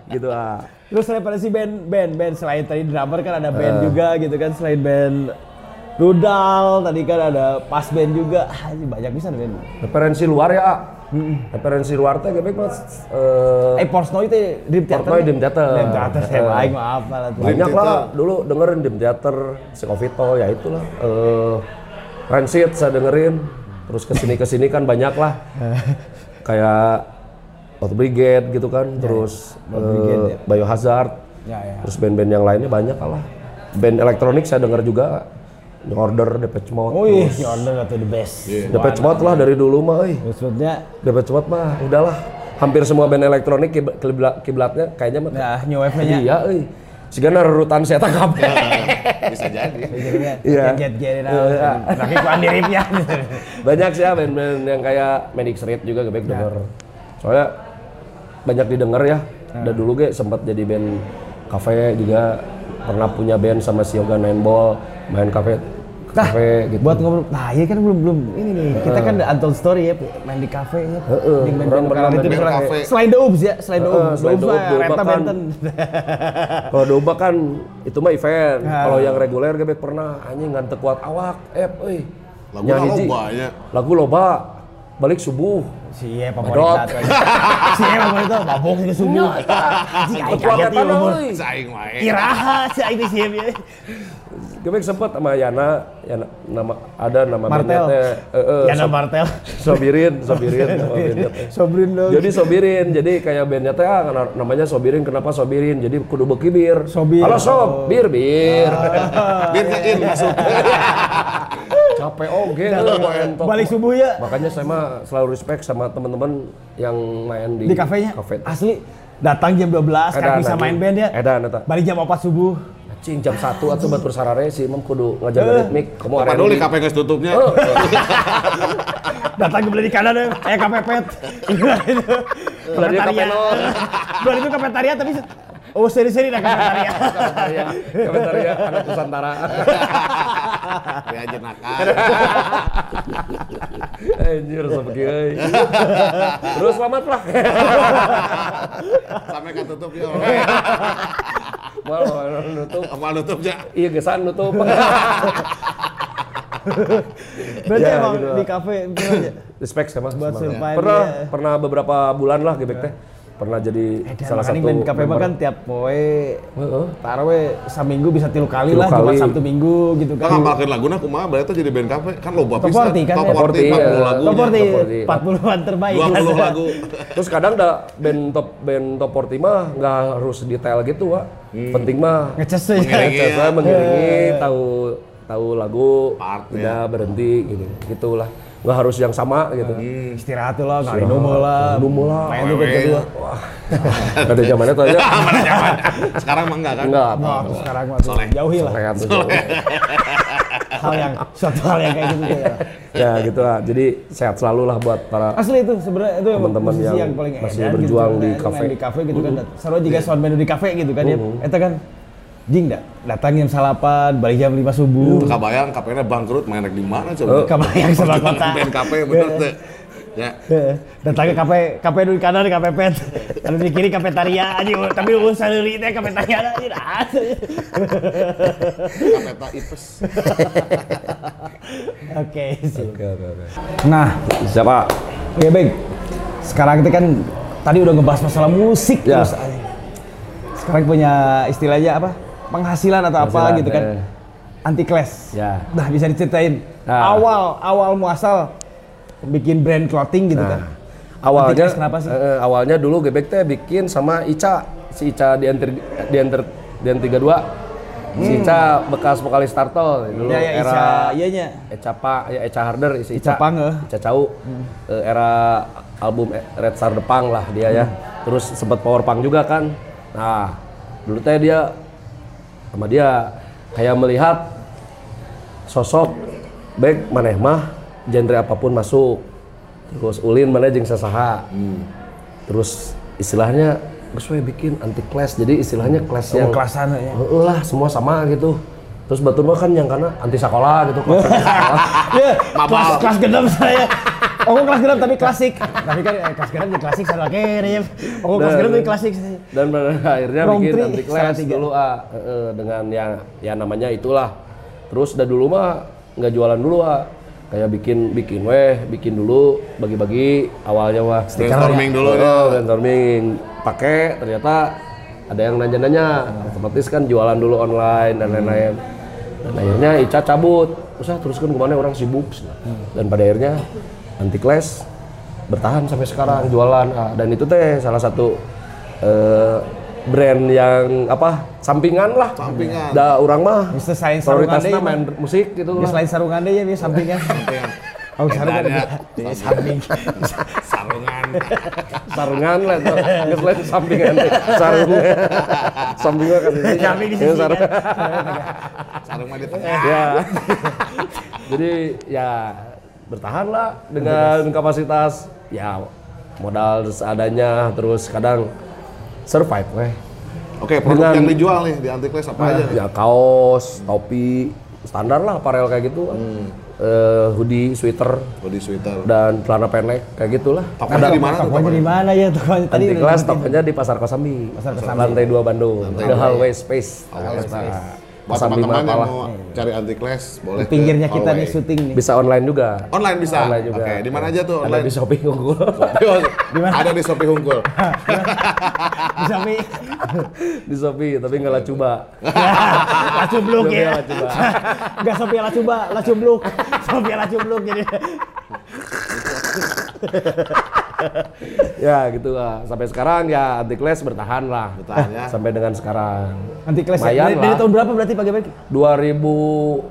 gitu ah. Terus referensi band band band selain tadi drummer kan ada Eh. band juga gitu kan selain band Rudal tadi kan ada pas band juga ah, ini banyak bisa band. Referensi luar ya. Ah. Referensi luar teh gebek mas. Eh Eh, Portnoy itu Dream Theater. Portnoy Dream Theater. Dream Theater saya baik maaf lah. banyak lah dulu dengerin Dream Theater, si Covito ya itulah. Eh, Rancid saya dengerin. Terus ke sini ke sini kan banyak lah. [LAUGHS] Kayak Out Brigade gitu kan. Terus Bad Brigade, eh, Biohazard. Ya ya. Terus band-band yang lainnya banyak lah. Band elektronik saya denger juga. New Order, Depeche Mode. Oh iya, Order atau the best. Depeche Mode lah dari dulu mah. euy. Maksudnya Depeche Mode mah udahlah. Hampir semua band elektronik kibla- kibla- kiblatnya kayaknya mah ya new wave-nya. iya euy. Sigana rerutan saya tak kabeh. Bisa jadi. Iya. Iya. Get get it out. Iya. Lagi ku andiripnya. Banyak sih ya band-band yang kayak Medic Street juga gue denger. Soalnya banyak didengar ya. Dan dulu gue sempat jadi band kafe juga pernah punya band sama si Yoga Nine Ball main kafe kafe gitu. Buat ngobrol, nah iya kan belum belum ini nih. Kita kan ada untold story ya, main di kafe ya. Heeh, Di band-band orang lokal pernah itu main di kafe. Selain Ubs ya, selain Ubs. The selain kan- Benten. [LAUGHS] Kalau domba kan itu mah event. Ah. Kalau yang reguler gue pernah anjing ngan teu kuat awak. Eh, euy. Lagu na hiji. loba nya. Lagu loba. Balik subuh. Si Ye favorit Medot. satu aja. Si Ye favorit itu mabok ke subuh. Anjing aing kaget ya umur. Saing wae. Iraha si aing teh si Ye. Gue sempet sama Yana, Yana nama ada nama Martel. eh, eh, Yana Sob- Martel. Sobirin, Sobirin. [LAUGHS] Sobrin dong. Jadi Sobirin, jadi kayak bandnya teh ah, namanya Sobirin, kenapa Sobirin? Jadi kudu beki bir. Sobir. Halo Sob, bir bir. Bir ke in masuk. Capek oge main top. Balik subuh ya. Makanya saya mah selalu respect sama teman-teman yang main di, Di kafenya. Kafe. Asli datang jam 12 kan Edan, bisa main band ya. Edan eta. Balik jam 4 subuh. Cing jam 1 atau batur sarare sih emang kudu ngajaga ritmik. Kamu Apa dulu kafe geus tutupnya. Oh, [LAUGHS] Datang ke beli di kanan ya, kayak kepepet. [LAUGHS] Beli di kapenol. Beli itu kafetaria tapi se- oh seri-seri dah kafetaria. ya, kafetaria anak Nusantara. [LAUGHS] Ya jenaka. [LAUGHS] Anjir seperti euy. Terus selamat lah. [LAUGHS] Sampai kan tutup ya. Mal mal nutup. Apa nutupnya? Iya gesan nutup. Berarti Ya, emang gitu. di kafe gimana aja? Respect sama Buat survive, Pernah ya. pernah beberapa bulan lah gebek teh pernah jadi salah Makanya satu main kafe mah member. kan tiap poe Heeh. taruh we saminggu bisa tilu kali Tilu lah kali. Sabtu Minggu gitu Kan kan. ngapalkeun laguna kumaha berarti jadi band kafe kan loba Top pisan. 40 kan Top ya? 40 Top 40, 40 iya. lagu. Top 40 40. 40-an terbaik. 20 [LAUGHS] lagu. Terus kadang da band top band top 40 mah nggak harus detail gitu, Wak. Penting mah Ngeces aja. Mengiringi. Ngeces ya. mengiringi, tahu tahu lagu, Part, udah berhenti gitu. Gitulah. Nggak harus yang sama gitu. Istirahat tuh lah, ngalih numel lah. Numel lah. Main tuh Wewe. kedua. Ada zamannya tuh aja. [LAUGHS] Mana zaman? Sekarang mah enggak kan? Enggak, Wah, apa. sekarang mah tuh Soleh. jauhi lah. Tuh jauh. [LAUGHS] Hal yang suatu hal yang kayak gitu ya. ya gitu lah. Jadi sehat selalu lah buat para Asli itu sebenarnya itu yang Teman-teman yang yang paling masih edan berjuang gitu, di kafe. Di kafe gitu kan. Sarua juga sound menu di kafe gitu kan ya. Eta kan jing dah datang jam salapan, balik jam 5 subuh. Kabayang kafenya bangkrut main di mana coba? Kebayang sama kota. Kafe bener teh. Ya. Heeh. Datang ke kafe, kafe di kanan kafe pet. Anu di kiri kafetaria aja, tapi lu saleurit teh kafetaria aja. Kafeta Ipes. Oke, sih. Oke, oke, oke. Nah, Siapa? Oke baik. Sekarang kita kan tadi udah ngebahas masalah musik Ya. terus. Sekarang punya istilahnya apa? Penghasilan atau apa Penghasilan, gitu kan? eh. Anti class. Ya. Nah bisa diceritain Nah. awal awal muasal bikin brand clothing gitu kan? Awalnya kenapa sih? eh, awalnya dulu Gebek teh bikin sama Ica, si Ica di enter di enter di enter 32. Si Ica bekas vokalis Turtle dulu Ya ya era Ica, iyanya. Eca Pa, ya Eca Harder, si Ica Ica. Pang, eh. Ica Cau. Eh, era album Red Star Punk lah dia ya. Terus sempat power punk juga kan. Nah, dulu teh dia sama dia kayak melihat sosok baik maneh mah genre apa pun masuk. Terus ulin mana jeung sasaha. Terus istilahnya geus we bikin anti class. Jadi istilahnya class yang kelasan ya. Lah, semua sama gitu. Terus batur mah kan yang karena anti sekolah gitu. kelas. [LAUGHS] Ya, kelas kelas genap saya. Oh, kok kelas genap tapi klasik. Tapi kan eh, kelas genap di klasik sama kere ya. Oh, kelas genap tapi klasik. Dan pada akhirnya Wrong bikin anti salah tiga. dulu ah Heeh, dengan yang ya namanya itulah. Terus udah dulu mah nggak jualan dulu ah. Kayak bikin bikin weh, bikin dulu bagi-bagi awalnya wah. Brainstorming dulu Oh, ya. brainstorming pakai ternyata ada yang nanya-nanya otomatis kan jualan dulu online dan lain-lain dan akhirnya Ica cabut usah teruskan ke mana orang sibuk dan pada akhirnya anti class bertahan sampai sekarang jualan. Ah, dan itu teh salah satu eh, brand yang apa sampingan lah. Sampingan. da orang mah Bisa selain sarungan prioritasnya deh, main musik gitu Ya lah. selain sarungan deh ya, ya sampingnya. Oh, sarungan. Ada. Samping. Sarungan. sarungan lah nggak selain sampingan. Sarungan. Sampingan kan. Sih Samping di Yang sisi sarung- Sarung mah di tengah. ya. Jadi ya bertahan lah dengan kapasitas ya modal seadanya terus kadang survive weh Oke, produk Dengan- yang dijual nih di Antikles apa aja nih? ya kaos topi standar lah aparel kayak gitu Eh, hoodie sweater Body sweater. dan celana pendek kayak gitulah Tokonya di mana tuh? Tokonya di mana ya tokonya tadi? Kelas tokonya di Pasar Kosambi. Pasar Kosambi. Lantai 2 Bandung. Lantai The dua. Hallway Space. Hallway Nah, Space. Buat teman-teman yang mau cari Antikles boleh Di pinggirnya ke kita nih syuting nih. Bisa online juga. Online bisa. Online juga. Oke, di mana aja tuh Ada online? di Shopee unggul. [LAUGHS] [LAUGHS] Ada di Shopee Hungkul. [LAUGHS] Bisa Mi. di Shopee tapi nggak lah coba. Lah cubluk Shopee ya. lah coba. Enggak lah coba, lah cubluk. Sophia lah cubluk jadi. [LAUGHS] ya gitu lah. Sampai sekarang ya anti class bertahan lah. Bertahan ya. Sampai dengan sekarang. Anti kelas ya. Dari, dari lah. tahun berapa berarti Pak Gebek? 2012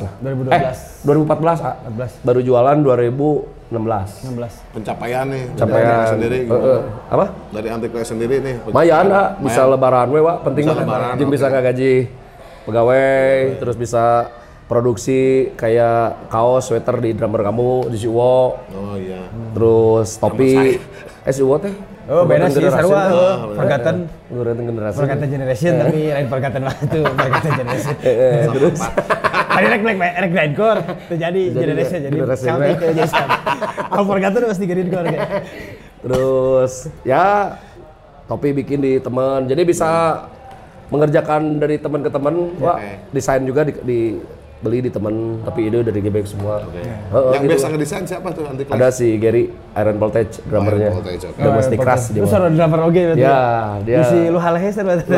lah. 2012. Eh, 2014 ah. 14. Baru jualan 2016. 16. Pencapaian nih. dari Capaian Antikles sendiri Eh, gimana? eh, apa? Dari Antikles sendiri nih. Lumayan ah, bisa lebaran we Wak. penting Bisa mah. lebaran, Jeung bisa nggak gaji pegawai, terus bisa produksi kayak kaos, sweater di drummer kamu di Siwo, Oh iya. terus topi. Eh Siwo teh? Oh, beda sih sarua. Ah, oh, Forgotten. Forgotten generasi. Forgotten generation tapi lain forgotten lah itu, forgotten generation. Eh, eh, terus Tadi rek black rek grindcore terjadi generation jadi sampai ya. ke jadi. Kalau forgotten pasti grindcore kayak. terus ya topi bikin di teman. Jadi bisa mengerjakan dari teman ke teman. Wah, desain juga di, di beli di temen tapi ide dari Gebek semua. Heeh, Yang gitu biasa ngedesain siapa tuh anti Ada si Gary Iron Voltage drummernya. Iron Voltage, oke. Domestic Crush dia. Terus mah. ada drummer oge berarti. Ya, dia Isi lu halehesan berarti.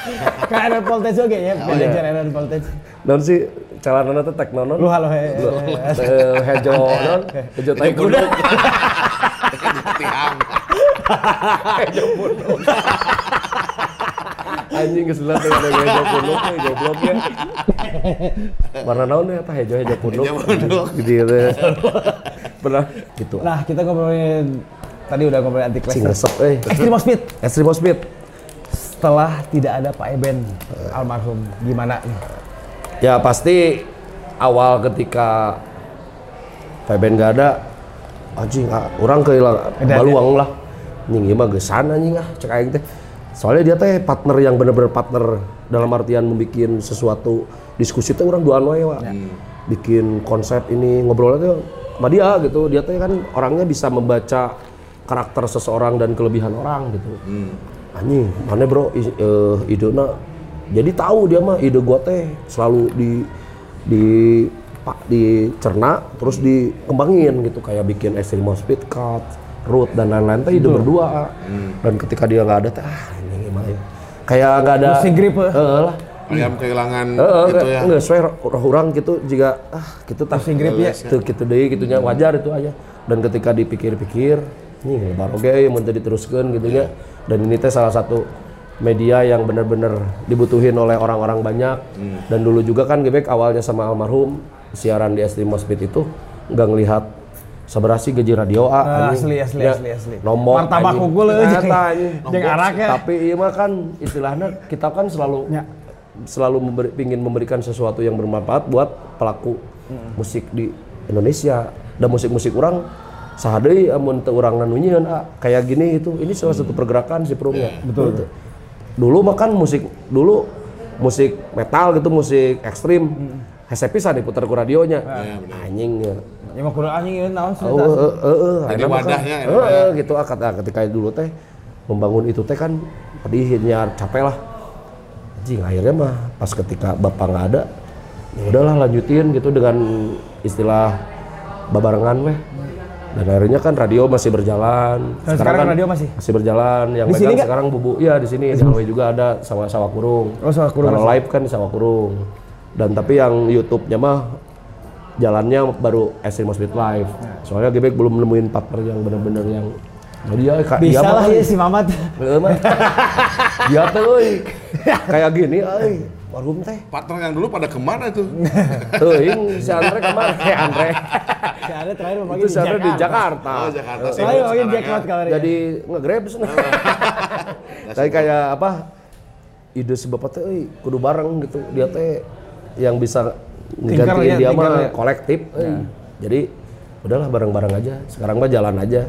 [LAUGHS] Kayak Iron Voltage oge ya, Oh, manajer iya. Iron Voltage. Non sih celananya teh tek nonon. Lu halo he. Eh, Hejo non, Hejo tai kuda. Tiang. Hejo punduk. [LAUGHS] [LAUGHS] Anjing lah teh ada Hejo punduk teh goblok ya. Warna naon ya tah Hejo Hejo punduk. Gitu teh. Pernah gitu. Nah, kita ngobrolin tadi udah ngobrolin anti Cing clash. resep euy. Extreme Speed Extreme Speed. setelah tidak ada Pak Eben almarhum gimana nih? Ya pasti awal ketika Feben gak ada, anjing ah, orang kehilangan baluang lah. Anjing ieu mah gesan anjing ah cek aing teh. Soalnya dia teh partner yang bener-bener partner dalam artian membuat sesuatu diskusi teh orang duaan wae wa. Bikin konsep ini ngobrolnya tuh sama dia gitu. Dia teh kan orangnya bisa membaca karakter seseorang dan kelebihan orang gitu. Anjing, mana bro i- eh, idena jadi tahu dia mah ide gua teh selalu di di pak dicerna terus dikembangin gitu kayak bikin extreme speed cut root dan lain-lain teh ide berdua. Dan ketika dia nggak ada teh ah ini gimana ya? Kayak nggak ada Musik grip. Heeh lah. Ayam kehilangan itu ya. nggak sesuai orang gitu jika ah gitu tak Musik grip ya. gitu gitu deh gitunya wajar itu aja. Dan ketika dipikir-pikir nih lebar oke yang mau diteruskan gitu ya. Dan ini teh salah satu media yang benar-benar dibutuhin oleh orang-orang banyak. Dan dulu juga kan Gebek awalnya sama almarhum siaran di Estimo Speed itu nggak ngelihat seberasi gaji radio A anjing. asli, asli, Ya, asli, asli. nomor Martabak anjing. unggul, eh, Eta, jeung- anjing. [LAUGHS] arak ya. tapi iya mah kan istilahnya kita kan selalu Ya. selalu memberi, ingin memberikan sesuatu yang bermanfaat buat pelaku musik di Indonesia. Dan musik-musik orang sahadei amun teu urang nanunyeun kayak gini itu ini salah satu pergerakan si Prumnya betul. Dulu mah kan musik dulu musik metal gitu musik ekstrim. Hese pisan diputar ku radionya. Anjing ya Ya mah kudu anjing ieu naon sih? Oh, eh, eh, eh, Jadi kan- wadahnya, eh, ya, eh, gitu ah, kata ketika dulu teh membangun itu teh kan pedihnya capek lah. Anjing akhirnya mah pas ketika bapak nggak ada ya udahlah lanjutin gitu dengan istilah babarengan weh. Dan akhirnya kan radio masih berjalan. Dan sekarang radio masih? masih berjalan. Yang Di megang sekarang bubu ya di sini di juga ada sawah sawah kurung. Oh, Sawah Kurung kalau live kan di sawah kurung. Dan tapi yang YouTube-nya mah jalannya baru Extreme Speed Live. Soalnya Gebek belum nemuin partner yang benar-benar yang Oh, dia kak Bisa dia lah ya si Mamat. Heeh, mah. Dia teh euy. Kayak gini euy. Warung teh. Partner yang dulu pada ke mana itu? [LAUGHS] Teuing si Andre ke mana? Eh [LAUGHS] Andre. Si ada terakhir membagi Itu si Andre di Jakarta. Oh, Jakarta sih. Terakhir membagi sekarang jackpot ya. Jadi nge-grab sana. Kayak [LAUGHS] kayak apa? Ide si bapak teh euy kudu bareng gitu. Dia teh yang bisa Tinker ngegantiin ya, dia mah ya. kolektif. euy. Jadi udahlah bareng-bareng aja. Sekarang mah jalan aja.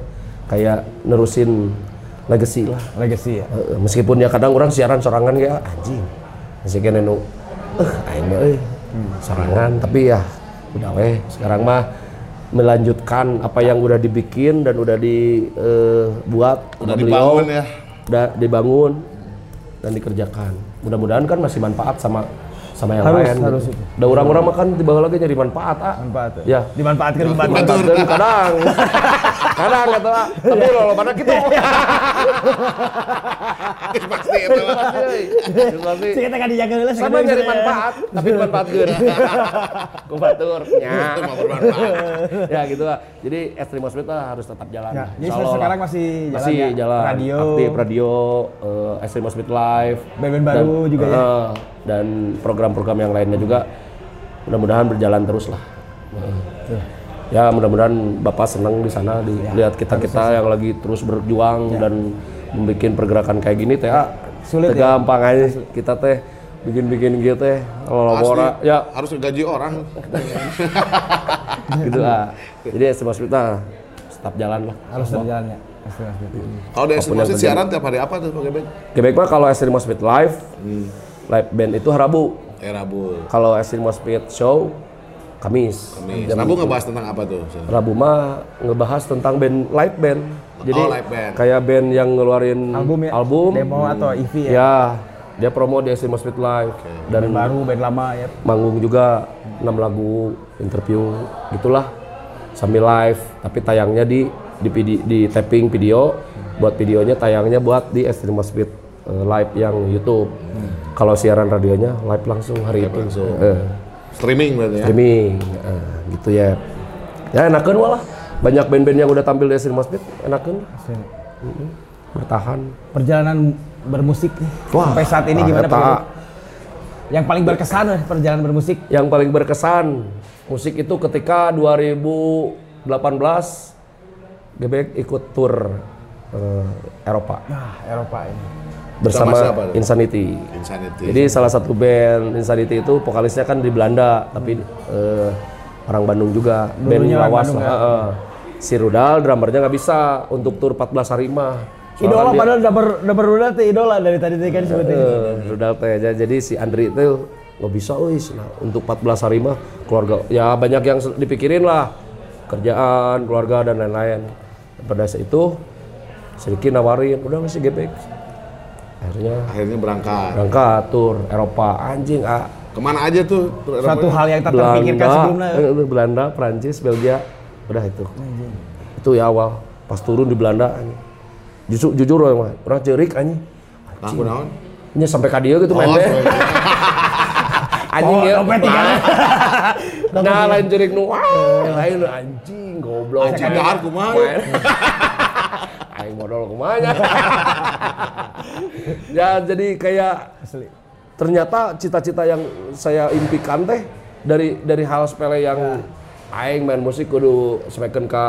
Kayak nerusin legacy lah. Legacy ya. Heeh, meskipun ya kadang orang siaran sorangan ya anjing. Masih kena nu eh aing mah euy. Sorangan tapi ya udah weh sekarang mah melanjutkan apa yang udah dibikin dan udah dibuat Udah dibangun ya. udah dibangun dan dikerjakan mudah-mudahan kan masih manfaat sama sama yang Harus, lain harus gitu. itu. Udah orang-orang mah kan di bawah lagi nyari manfaat ah Manfaat. ya Dimanfaatkan membantu. manfaatkan kadang [LAUGHS] kadang kata tapi lo mana gitu Pasti itu. pasti kita kan dijaga dulu. sama nyari manfaat tapi dimanfaatkan [LAUGHS] ku batur nya Itu bermanfaat. ya gitu lah jadi Extreme Speed lah harus tetap jalan Ya, jadi sekarang lah. masih jalan masih ya? jalan Radio. aktif radio uh, Extreme Speed Live Band-band baru juga ya? eh, dan program-program yang lainnya juga mudah-mudahan berjalan terus lah Eh, ya mudah-mudahan bapak senang di sana dilihat kita kita yang lagi terus berjuang dan membuat pergerakan kayak gini teh ah, Sulit teh ya? gampang aja kita teh bikin-bikin gitu teh labora ya harus gaji orang. [LAUGHS] gitu lah jadi semua kita tetap jalan lah Harus berjalan ya. Extreme Speed. Kalau di yang terjadi. siaran tiap hari apa tuh Pak Gebek? Quebec mah kalau Extreme Speed live live band itu Rabu Eh Rabu. kalau Extreme Speed show Kamis. Kamis. Rabu ngebahas tentang apa tuh? Rabu mah ngebahas tentang band live band. Jadi Oh, live band. kayak band yang ngeluarin Album ya? album. Demo atau EP ya? ya dia promo di Extreme Speed Live. Dan Band baru, band lama ya. manggung juga 6 lagu interview gitulah. Sambil live tapi tayangnya di di, vidi- di tapping video. Buat videonya tayangnya buat di Extreme Speed eh, live yang YouTube. Kalau siaran radionya live langsung hari itu. Eh, Streaming berarti ya. streaming Eh, gitu ya ya enakan walah banyak band-band yang udah tampil di Extreme Speed enakan Mm-mm. bertahan Perjalanan bermusik nih. Wah, sampai saat ini gimana. Pak? Yang paling berkesan eh, perjalanan bermusik. yang paling berkesan musik itu ketika 2018 Gebek ikut tour eh, Eropa Nah, Eropa ini. Bersama siapa? Insanity. Insanity. Jadi salah satu band Insanity itu vokalisnya kan di Belanda, tapi eh, orang Bandung juga, band Dulunya orang lawas Bandung lah. ya? heeh. Si Rudal drummernya nggak bisa untuk tur 14 hari mah. Soalnya Idola dia- padahal udah ber, udah berudah tuh idola dari tadi tadi kan sebutin. Eh, Rudal teh aja. Jadi si Andri itu nggak bisa wis nah, untuk 14 hari mah keluarga ya banyak yang dipikirin lah kerjaan keluarga dan lain-lain pada saat itu sedikit nawarin udah masih gebek akhirnya Akhirnya berangkat. berangkat tur Eropa anjing ah Ke mana aja tuh? Suatu hal yang tak terpikirkan Belanda sebelumnya. eh, Belanda Prancis Belgia udah itu itu ya awal pas turun di Belanda anjing. jujur jujur orang orang cerik anjing Nah, kunaon? Nya sampai ka dieu gitu Oh, sorry. [LAUGHS] Anjing Oh, ya. dompet tiga. Nah, [LAUGHS] lain jerik nu lain anjing goblok. Anjing dahar kumaha? [LAUGHS] Aing modal kumaha [LAUGHS] Ya jadi kayak Asli. ternyata cita-cita yang saya impikan teh dari dari hal sepele yang aing main musik kudu semakin ke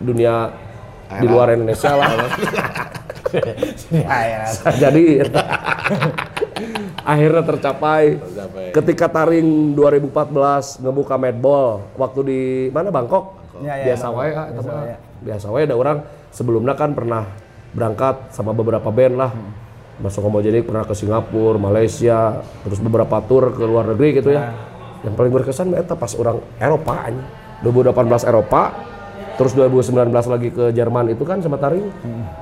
dunia di luar Indonesia lah. [LAUGHS] Ya, ya. Jadi [LAUGHS] akhirnya tercapai. Tercapai. Ketika Taring 2014 ngebuka medball waktu di mana Bangkok. Ya, ya, biasa wae ah, wae. Biasa wae ada orang sebelumnya kan pernah berangkat sama beberapa band lah. Masuk jadi pernah ke Singapura, Malaysia, terus beberapa tour ke luar negeri gitu ya. Yang paling berkesan eta pas orang Eropa anjing. 2018 Eropa, terus 2019 lagi ke Jerman itu kan sama Taring.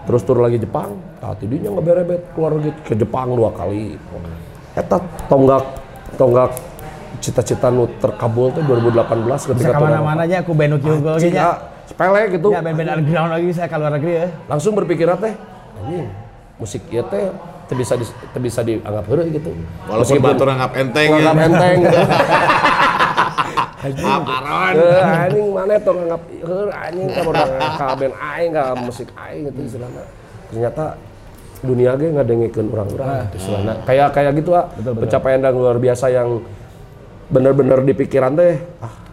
Terus tur lagi Jepang. Nah, tidinya ngeberebet keluar lagi ke Jepang dua kali. Eta tonggak tonggak cita-cita nu terkabul tuh 2018 Bisa ketika tur ke mana-mana aja aku Anjing, ah, sepele gitu. Ya band-band underground lagi saya ke luar negeri ya. Langsung berpikir teh, anjing, musik ieu teh teu bisa di, bisa dianggap heureuh gitu. Walaupun batur anggap enteng ya. anggap enteng. [LAUGHS] Maaf Aron. Eh, anjing mana tuh nganggap heur anjing ka ka band aing ka musik aing gitu istilahna. Ternyata dunia ge ngadengikeun urang-urang gitu istilahna. Kayak kayak gitu ah, pencapaian yang luar biasa yang bener-bener di pikiran teh ah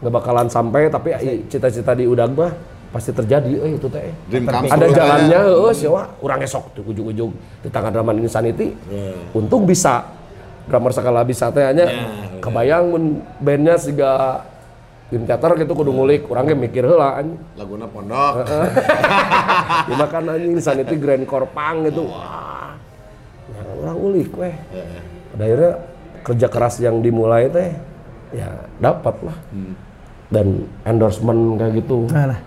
nggak bakalan sampai tapi cita-cita di udag mah pasti terjadi eh itu teh. Ada ya. jalannya heeh sih wah urang esok tuh ujung-ujung di tangan Draman Insanity. Untung bisa drummer skala bisa teh hanya kebayang mun bandnya siga Dream Theater gitu kudu ngulik urang ge mikir heula anjing. Laguna pondok. Ya [LAUGHS] makan anjing Insanity Grand Core Punk gitu. Wah. Nah, orang ulik weh. Pada akhirnya kerja keras yang dimulai teh ya dapat lah. Dan endorsement kayak gitu. Nah, nah.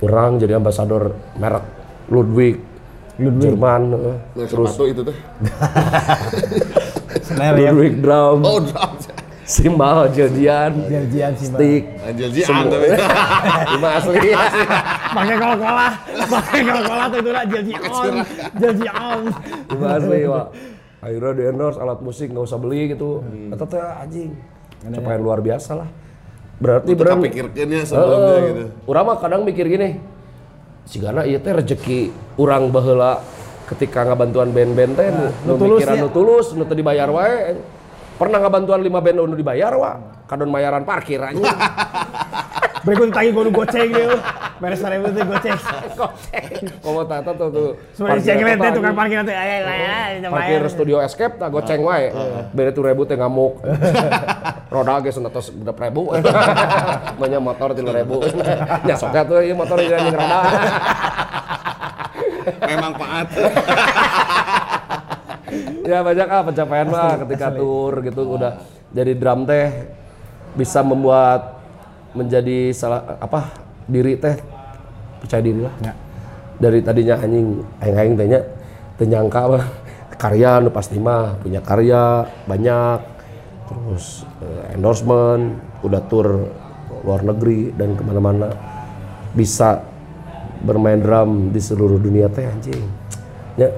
Orang jadi ambasador merek Ludwig, Jerman, eh. Terus sepatu itu teh. [LAUGHS] Snare ya. Ludwig drum, Oh, drum. simbal, sih, Bang. stick, Anjir jian tapi. [LAUGHS] lima asli. Pakai Coca-Cola. Pakai Coca-Cola tuh itu lah. Janji on. Lima asli, Pak. Akhirnya di endorse alat musik nggak usah beli gitu. Kata teh anjing, capaian luar biasa lah. Berarti berang pikirkannya sebelumnya Heeh. gitu. Urang mah kadang mikir gini, si Gana iya teh rezeki urang baheula ketika ngabantuan band-band teh nu, nu nu tulus mikiran nu tulus, nu teu dibayar wae. Pernah ngabantuan lima band nu dibayar wa, kadon bayaran parkir anjing. [LAUGHS] Berikut tagi kudu goceng dia. Beres seribu tuh [LAUGHS] goceng. Komo tata tuh tuh. Sebenarnya parkir cek teh tukang parkir aya parkir studio escape tak goceng wae. Bere tuh ribu teh ngamuk. [LAUGHS] Roda ge senatos genep ribu. Banyak [LAUGHS] motor tilu ribu. [LAUGHS] Ya soknya tuh ieu motor jeung roda. [LAUGHS] Memang paat. ya banyak ah pencapaian mah ketika tur gitu udah jadi drum teh bisa membuat menjadi salah apa diri teh percaya diri lah Ya. dari tadinya anjing aing aing tehnya teu nyangka mah karya nu pasti mah punya karya banyak terus eh, endorsement udah tur luar negeri dan ke mana-mana bisa bermain drum di seluruh dunia teh anjing ya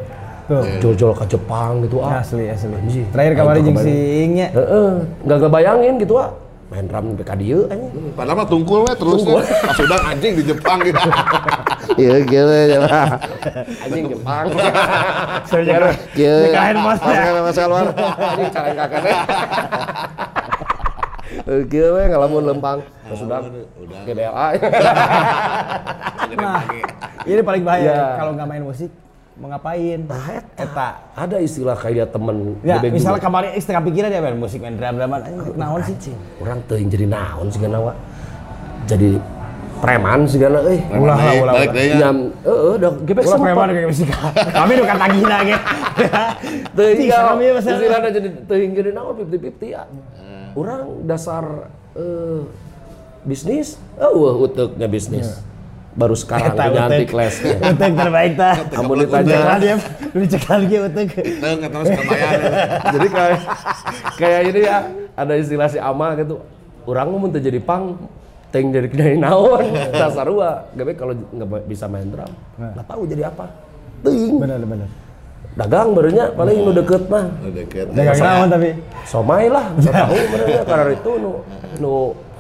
jol-jol ke Jepang gitu ah Asli, asli. Anjing. Terakhir kemarin jeung si kemarin. Ingnya. Heeh, nggak ngebayangin gitu ah main drum sampai ka dieu anjing Padahal mah tungkul we terus we. pas udah anjing di Jepang gitu. [LAUGHS] Iya gitu ya. Anjing Jepang. Soalnya Iya. nikahin mas ya. Mas mas keluar. Anjing cara kakak teh. Oke we ngalamun lempang. Terus udah udah. GBLA. Nah, ini paling bahaya Iya. kalau nggak main musik mau ngapain? Nah, Eta. Ada istilah kayak temen Ya, misalnya kemarin setengah pikiran ya main musik, main drum-druman, anjing naon sih? Orang teuing jadi naon sih wa. Jadi preman sih gana euy. Ulah lah, ulah, Balik ya. Nyam, heeh, udah gebek Ulah sempat. preman kayak musik. [LAUGHS] Kami udah kata gila gitu. Teuing Cing, ya, kami masalah. istilahna jadi teuing jadi naon 50-50 ya. Orang dasar eh, bisnis, oh uteknya bisnis. Baru sekarang Eta punya anti utek. [LAUGHS] terbaik ta. Amun Cekal ditanya, dia, lu cekal dia utek. Teung terus kebayang. [LAUGHS] jadi kayak kayak ini ya ada istilah si Ama gitu. Orang mau tuh jadi pang, teng jadi dari naon, dasar gua. Gabe kalau nggak bisa main drum, nggak tahu jadi apa. Ting, Benar, benar. dagang barunya paling nu deket mah. Udah deket. Dagang naon tapi. somai lah bisa tahu mereka karena itu nu nu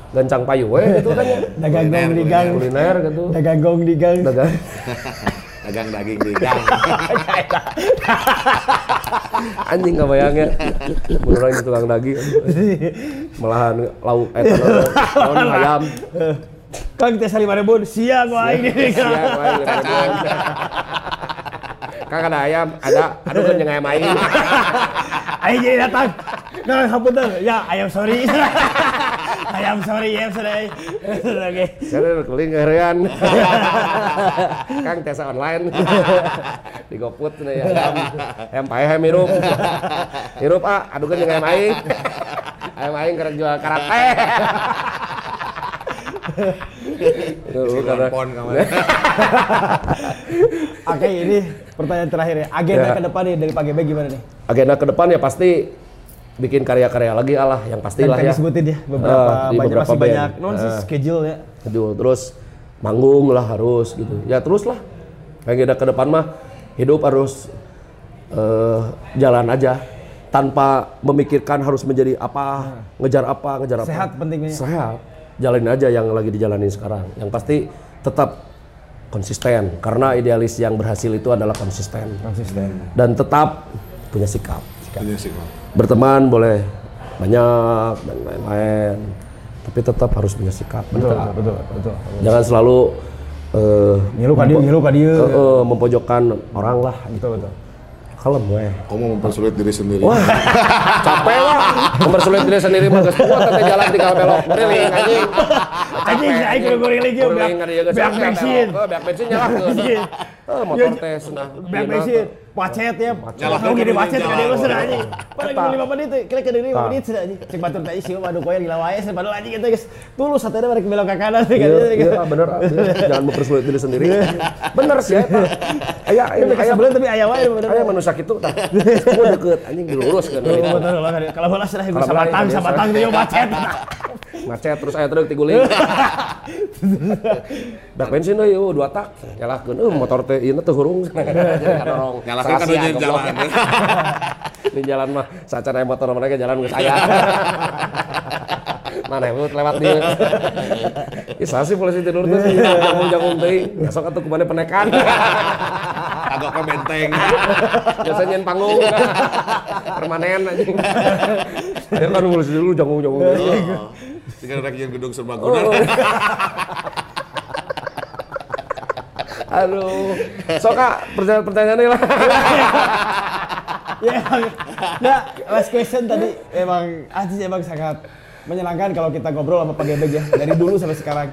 gancang payu we gitu kan ya Dagang gong di gang. kuliner gitu Dagang gong di gang. dagang [LAUGHS] Dagang daging di gang. [LAUGHS] anjing nggak bayangnya beneran itu tukang daging malahan lauk eh lawan ayam Kang teh salima ribu, siang wae ini. siang lima ribuan. Kang ada ayam, ada, aduh kan yang ayam aing. Ayo jadi datang. Nah, hapunten. Ya, ayam sorry. [LAUGHS] ayam sorry, ayam sorry. Oke. Saya udah keling keherean. Kang tesa online. [LAUGHS] Di GoFood nih ya. Ayam, ayam pae ayam hirup. Hirup ah, aduh kan yang ayam aing. Ayam aing kerek jual karate. Itu karena Pon kemarin. Oke, ini pertanyaan terakhir ya. Agenda Ya. ke depan nih dari Pak GB gimana nih? agenda ke depan ya pasti bikin karya-karya lagi Allah yang pastilah tadi ya. sebutin ya beberapa di banyak beberapa masih band. banyak non sih Ah. schedule ya. Aduh, terus manggung lah harus gitu. Ya terus lah. Agenda ke depan mah hidup harus eh, jalan aja tanpa memikirkan harus menjadi apa, ngejar apa, ngejar apa. Sehat pentingnya. Sehat. Jalanin aja yang lagi dijalanin sekarang. Yang pasti tetap konsisten karena idealis yang berhasil itu adalah konsisten Konsisten. dan tetap punya sikap. Bang. Berteman boleh banyak dan lain-lain, tapi tetap harus punya sikap. Betul, Tetap. betul, betul. Jangan selalu eh, Ngilu ka dia, ngilu ka dia. eh, eh, mempojokkan orang lah. Betul, betul. Kalem gue. Kamu mempersulit diri sendiri. Capek lah. Mempersulit diri sendiri mah geus kuat teh jalan tinggal belok. Beriling anjing. Anjing, saya kudu goreng lagi, beak- kan bensin. Beak bensin nyalakeun. Anjing. Eh, motor teh cenah. Beak bensin, pacet ya. Kalau gini dulu, pacet kan dia sudah anjing. Paling Eta. 5 menit tuh, kira kira 5 Tah. menit sudah anjing. Cek batur tadi sih aduh koyo gila wae sih padahal anjing gitu guys. Tulus satenya balik belok ke kanan kan. Iya, iya, bener. iya. Jangan mempersulit diri sendiri. Bener sih, Pak. Aya, aya, Ini aya, sebelum tapi aya wae bener. aya manusia tah. Semua deket anjing dilurus kan. Kan. Kalau bola sudah Kalau bola sabatang, biasa. sabatang dia macet. Macet terus aya truk tiguling. [LAUGHS] Bak bensin euy, oh, dua tak. Nyalakeun, euy motor teh ieu teh hurung. [LAUGHS] Jadi Nyalakan kan jalan. [LAUGHS] Di jalan mah sacan aya motor mereka jalan geus aya. [LAUGHS] Mana yang lewat dia. [LAUGHS] Ih, sah sih polisi tidur tuh jagung-jagung teuing. Besok atuh kumane penekan. Agak ke benteng. Biasanya nyen panggung. Permanen anjing. Ya kan polisi dulu jagung-jagung. Oh. Tinggal rek yang gedung serbaguna. Aduh. So kak, pertanyaan pertanyaannya lah. [LAUGHS] ya emang nah last question tadi. Emang Aziz emang sangat menyenangkan kalau kita ngobrol sama Pak Gebek ya. Dari dulu sampai sekarang.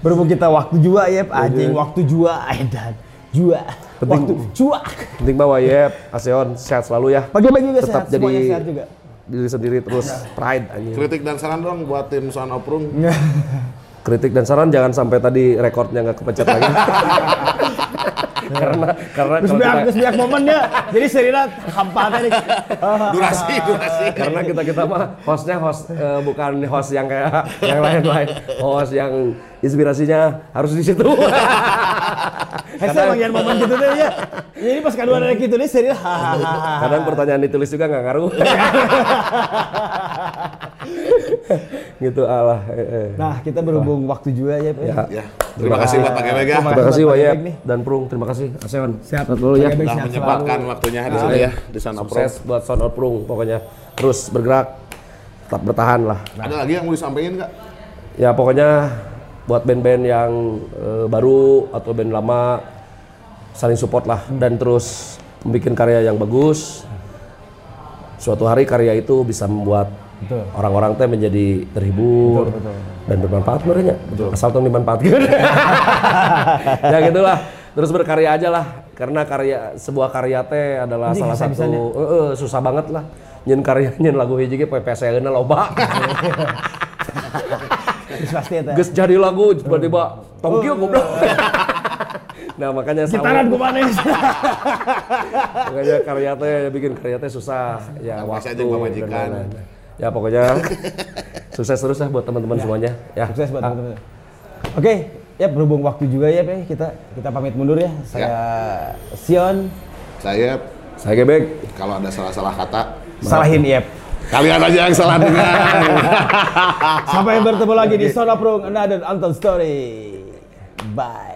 Berhubung kita waktu jua ya anjing waktu jua edan. Jua. Waktu jua. Penting bahwa ya, Aseon sehat selalu ya. Pak Gebek juga Tetap sehat. Semuanya jadi- sehat juga. Diri sendiri terus pride anjing. Kritik dan saran dong buat tim Sound Oprung. [LAUGHS] Kritik dan saran jangan sampai tadi rekornya nggak kepencet lagi. [LAUGHS] karena karena Terus biak, kita, terus biak momennya. Jadi Serina hampa tadi. [LAUGHS] Durasi, [LAUGHS] durasi. karena kita kita mah hostnya host eh, bukan host yang kayak yang lain-lain, host yang inspirasinya harus di situ. [LAUGHS] Hese bagian momen gitu deh ya. Jadi pas kedua dari gitu nih hahaha. Kadang pertanyaan ditulis juga nggak ngaruh. [LAUGHS] gitu Allah. eh, eh. Nah, kita berhubung waktu juga ya, Pak. Ya. Ya, terima kasih Pak Pakai Mega. Terima Terima kasih buat Wayap Pak nih. dan Prung. Terima kasih Aseon. Siap. Dulu ya. Sudah menyempatkan waktunya di sini ya di sana. Sukses buat Sound Out Prung pokoknya. Terus bergerak, tetap bertahan lah. Ada lagi yang mau disampaikan nggak? Ya pokoknya buat band-band yang eh, baru atau band lama saling support lah dan terus membuat karya yang bagus. Suatu hari karya itu bisa membuat Betul. orang-orang teh menjadi terhibur dan bermanfaat sebenarnya. Asal tuh dimanfaatkan. [LAUGHS] ya gitulah. Terus berkarya aja lah karena karya sebuah karya teh adalah Anjing, salah satu eh, eh, susah banget lah. Nyen karya nyen lagu hiji ge PPSN loba. [LAUGHS] Pasti eta. Gus jadi lagu tiba-tiba tongkio goblok. [LAUGHS] nah makanya Gitaran ku mana [LAUGHS] makanya karya teh bikin karya teh susah ya Tambah waktu dan Majikan. lain-lain. Ya pokoknya [LAUGHS] sukses terus ya buat teman-teman semuanya. Ya. Sukses buat teman-teman. Oke, ya berhubung waktu juga ya, Pak. Kita kita pamit mundur ya. Saya Sion, Saya Saya gebek. kalau ada salah-salah kata, salahin Yep. Kalian aja yang salah dengar. [LAUGHS] Sampai bertemu lagi di Pro Another Untold Story. Bye.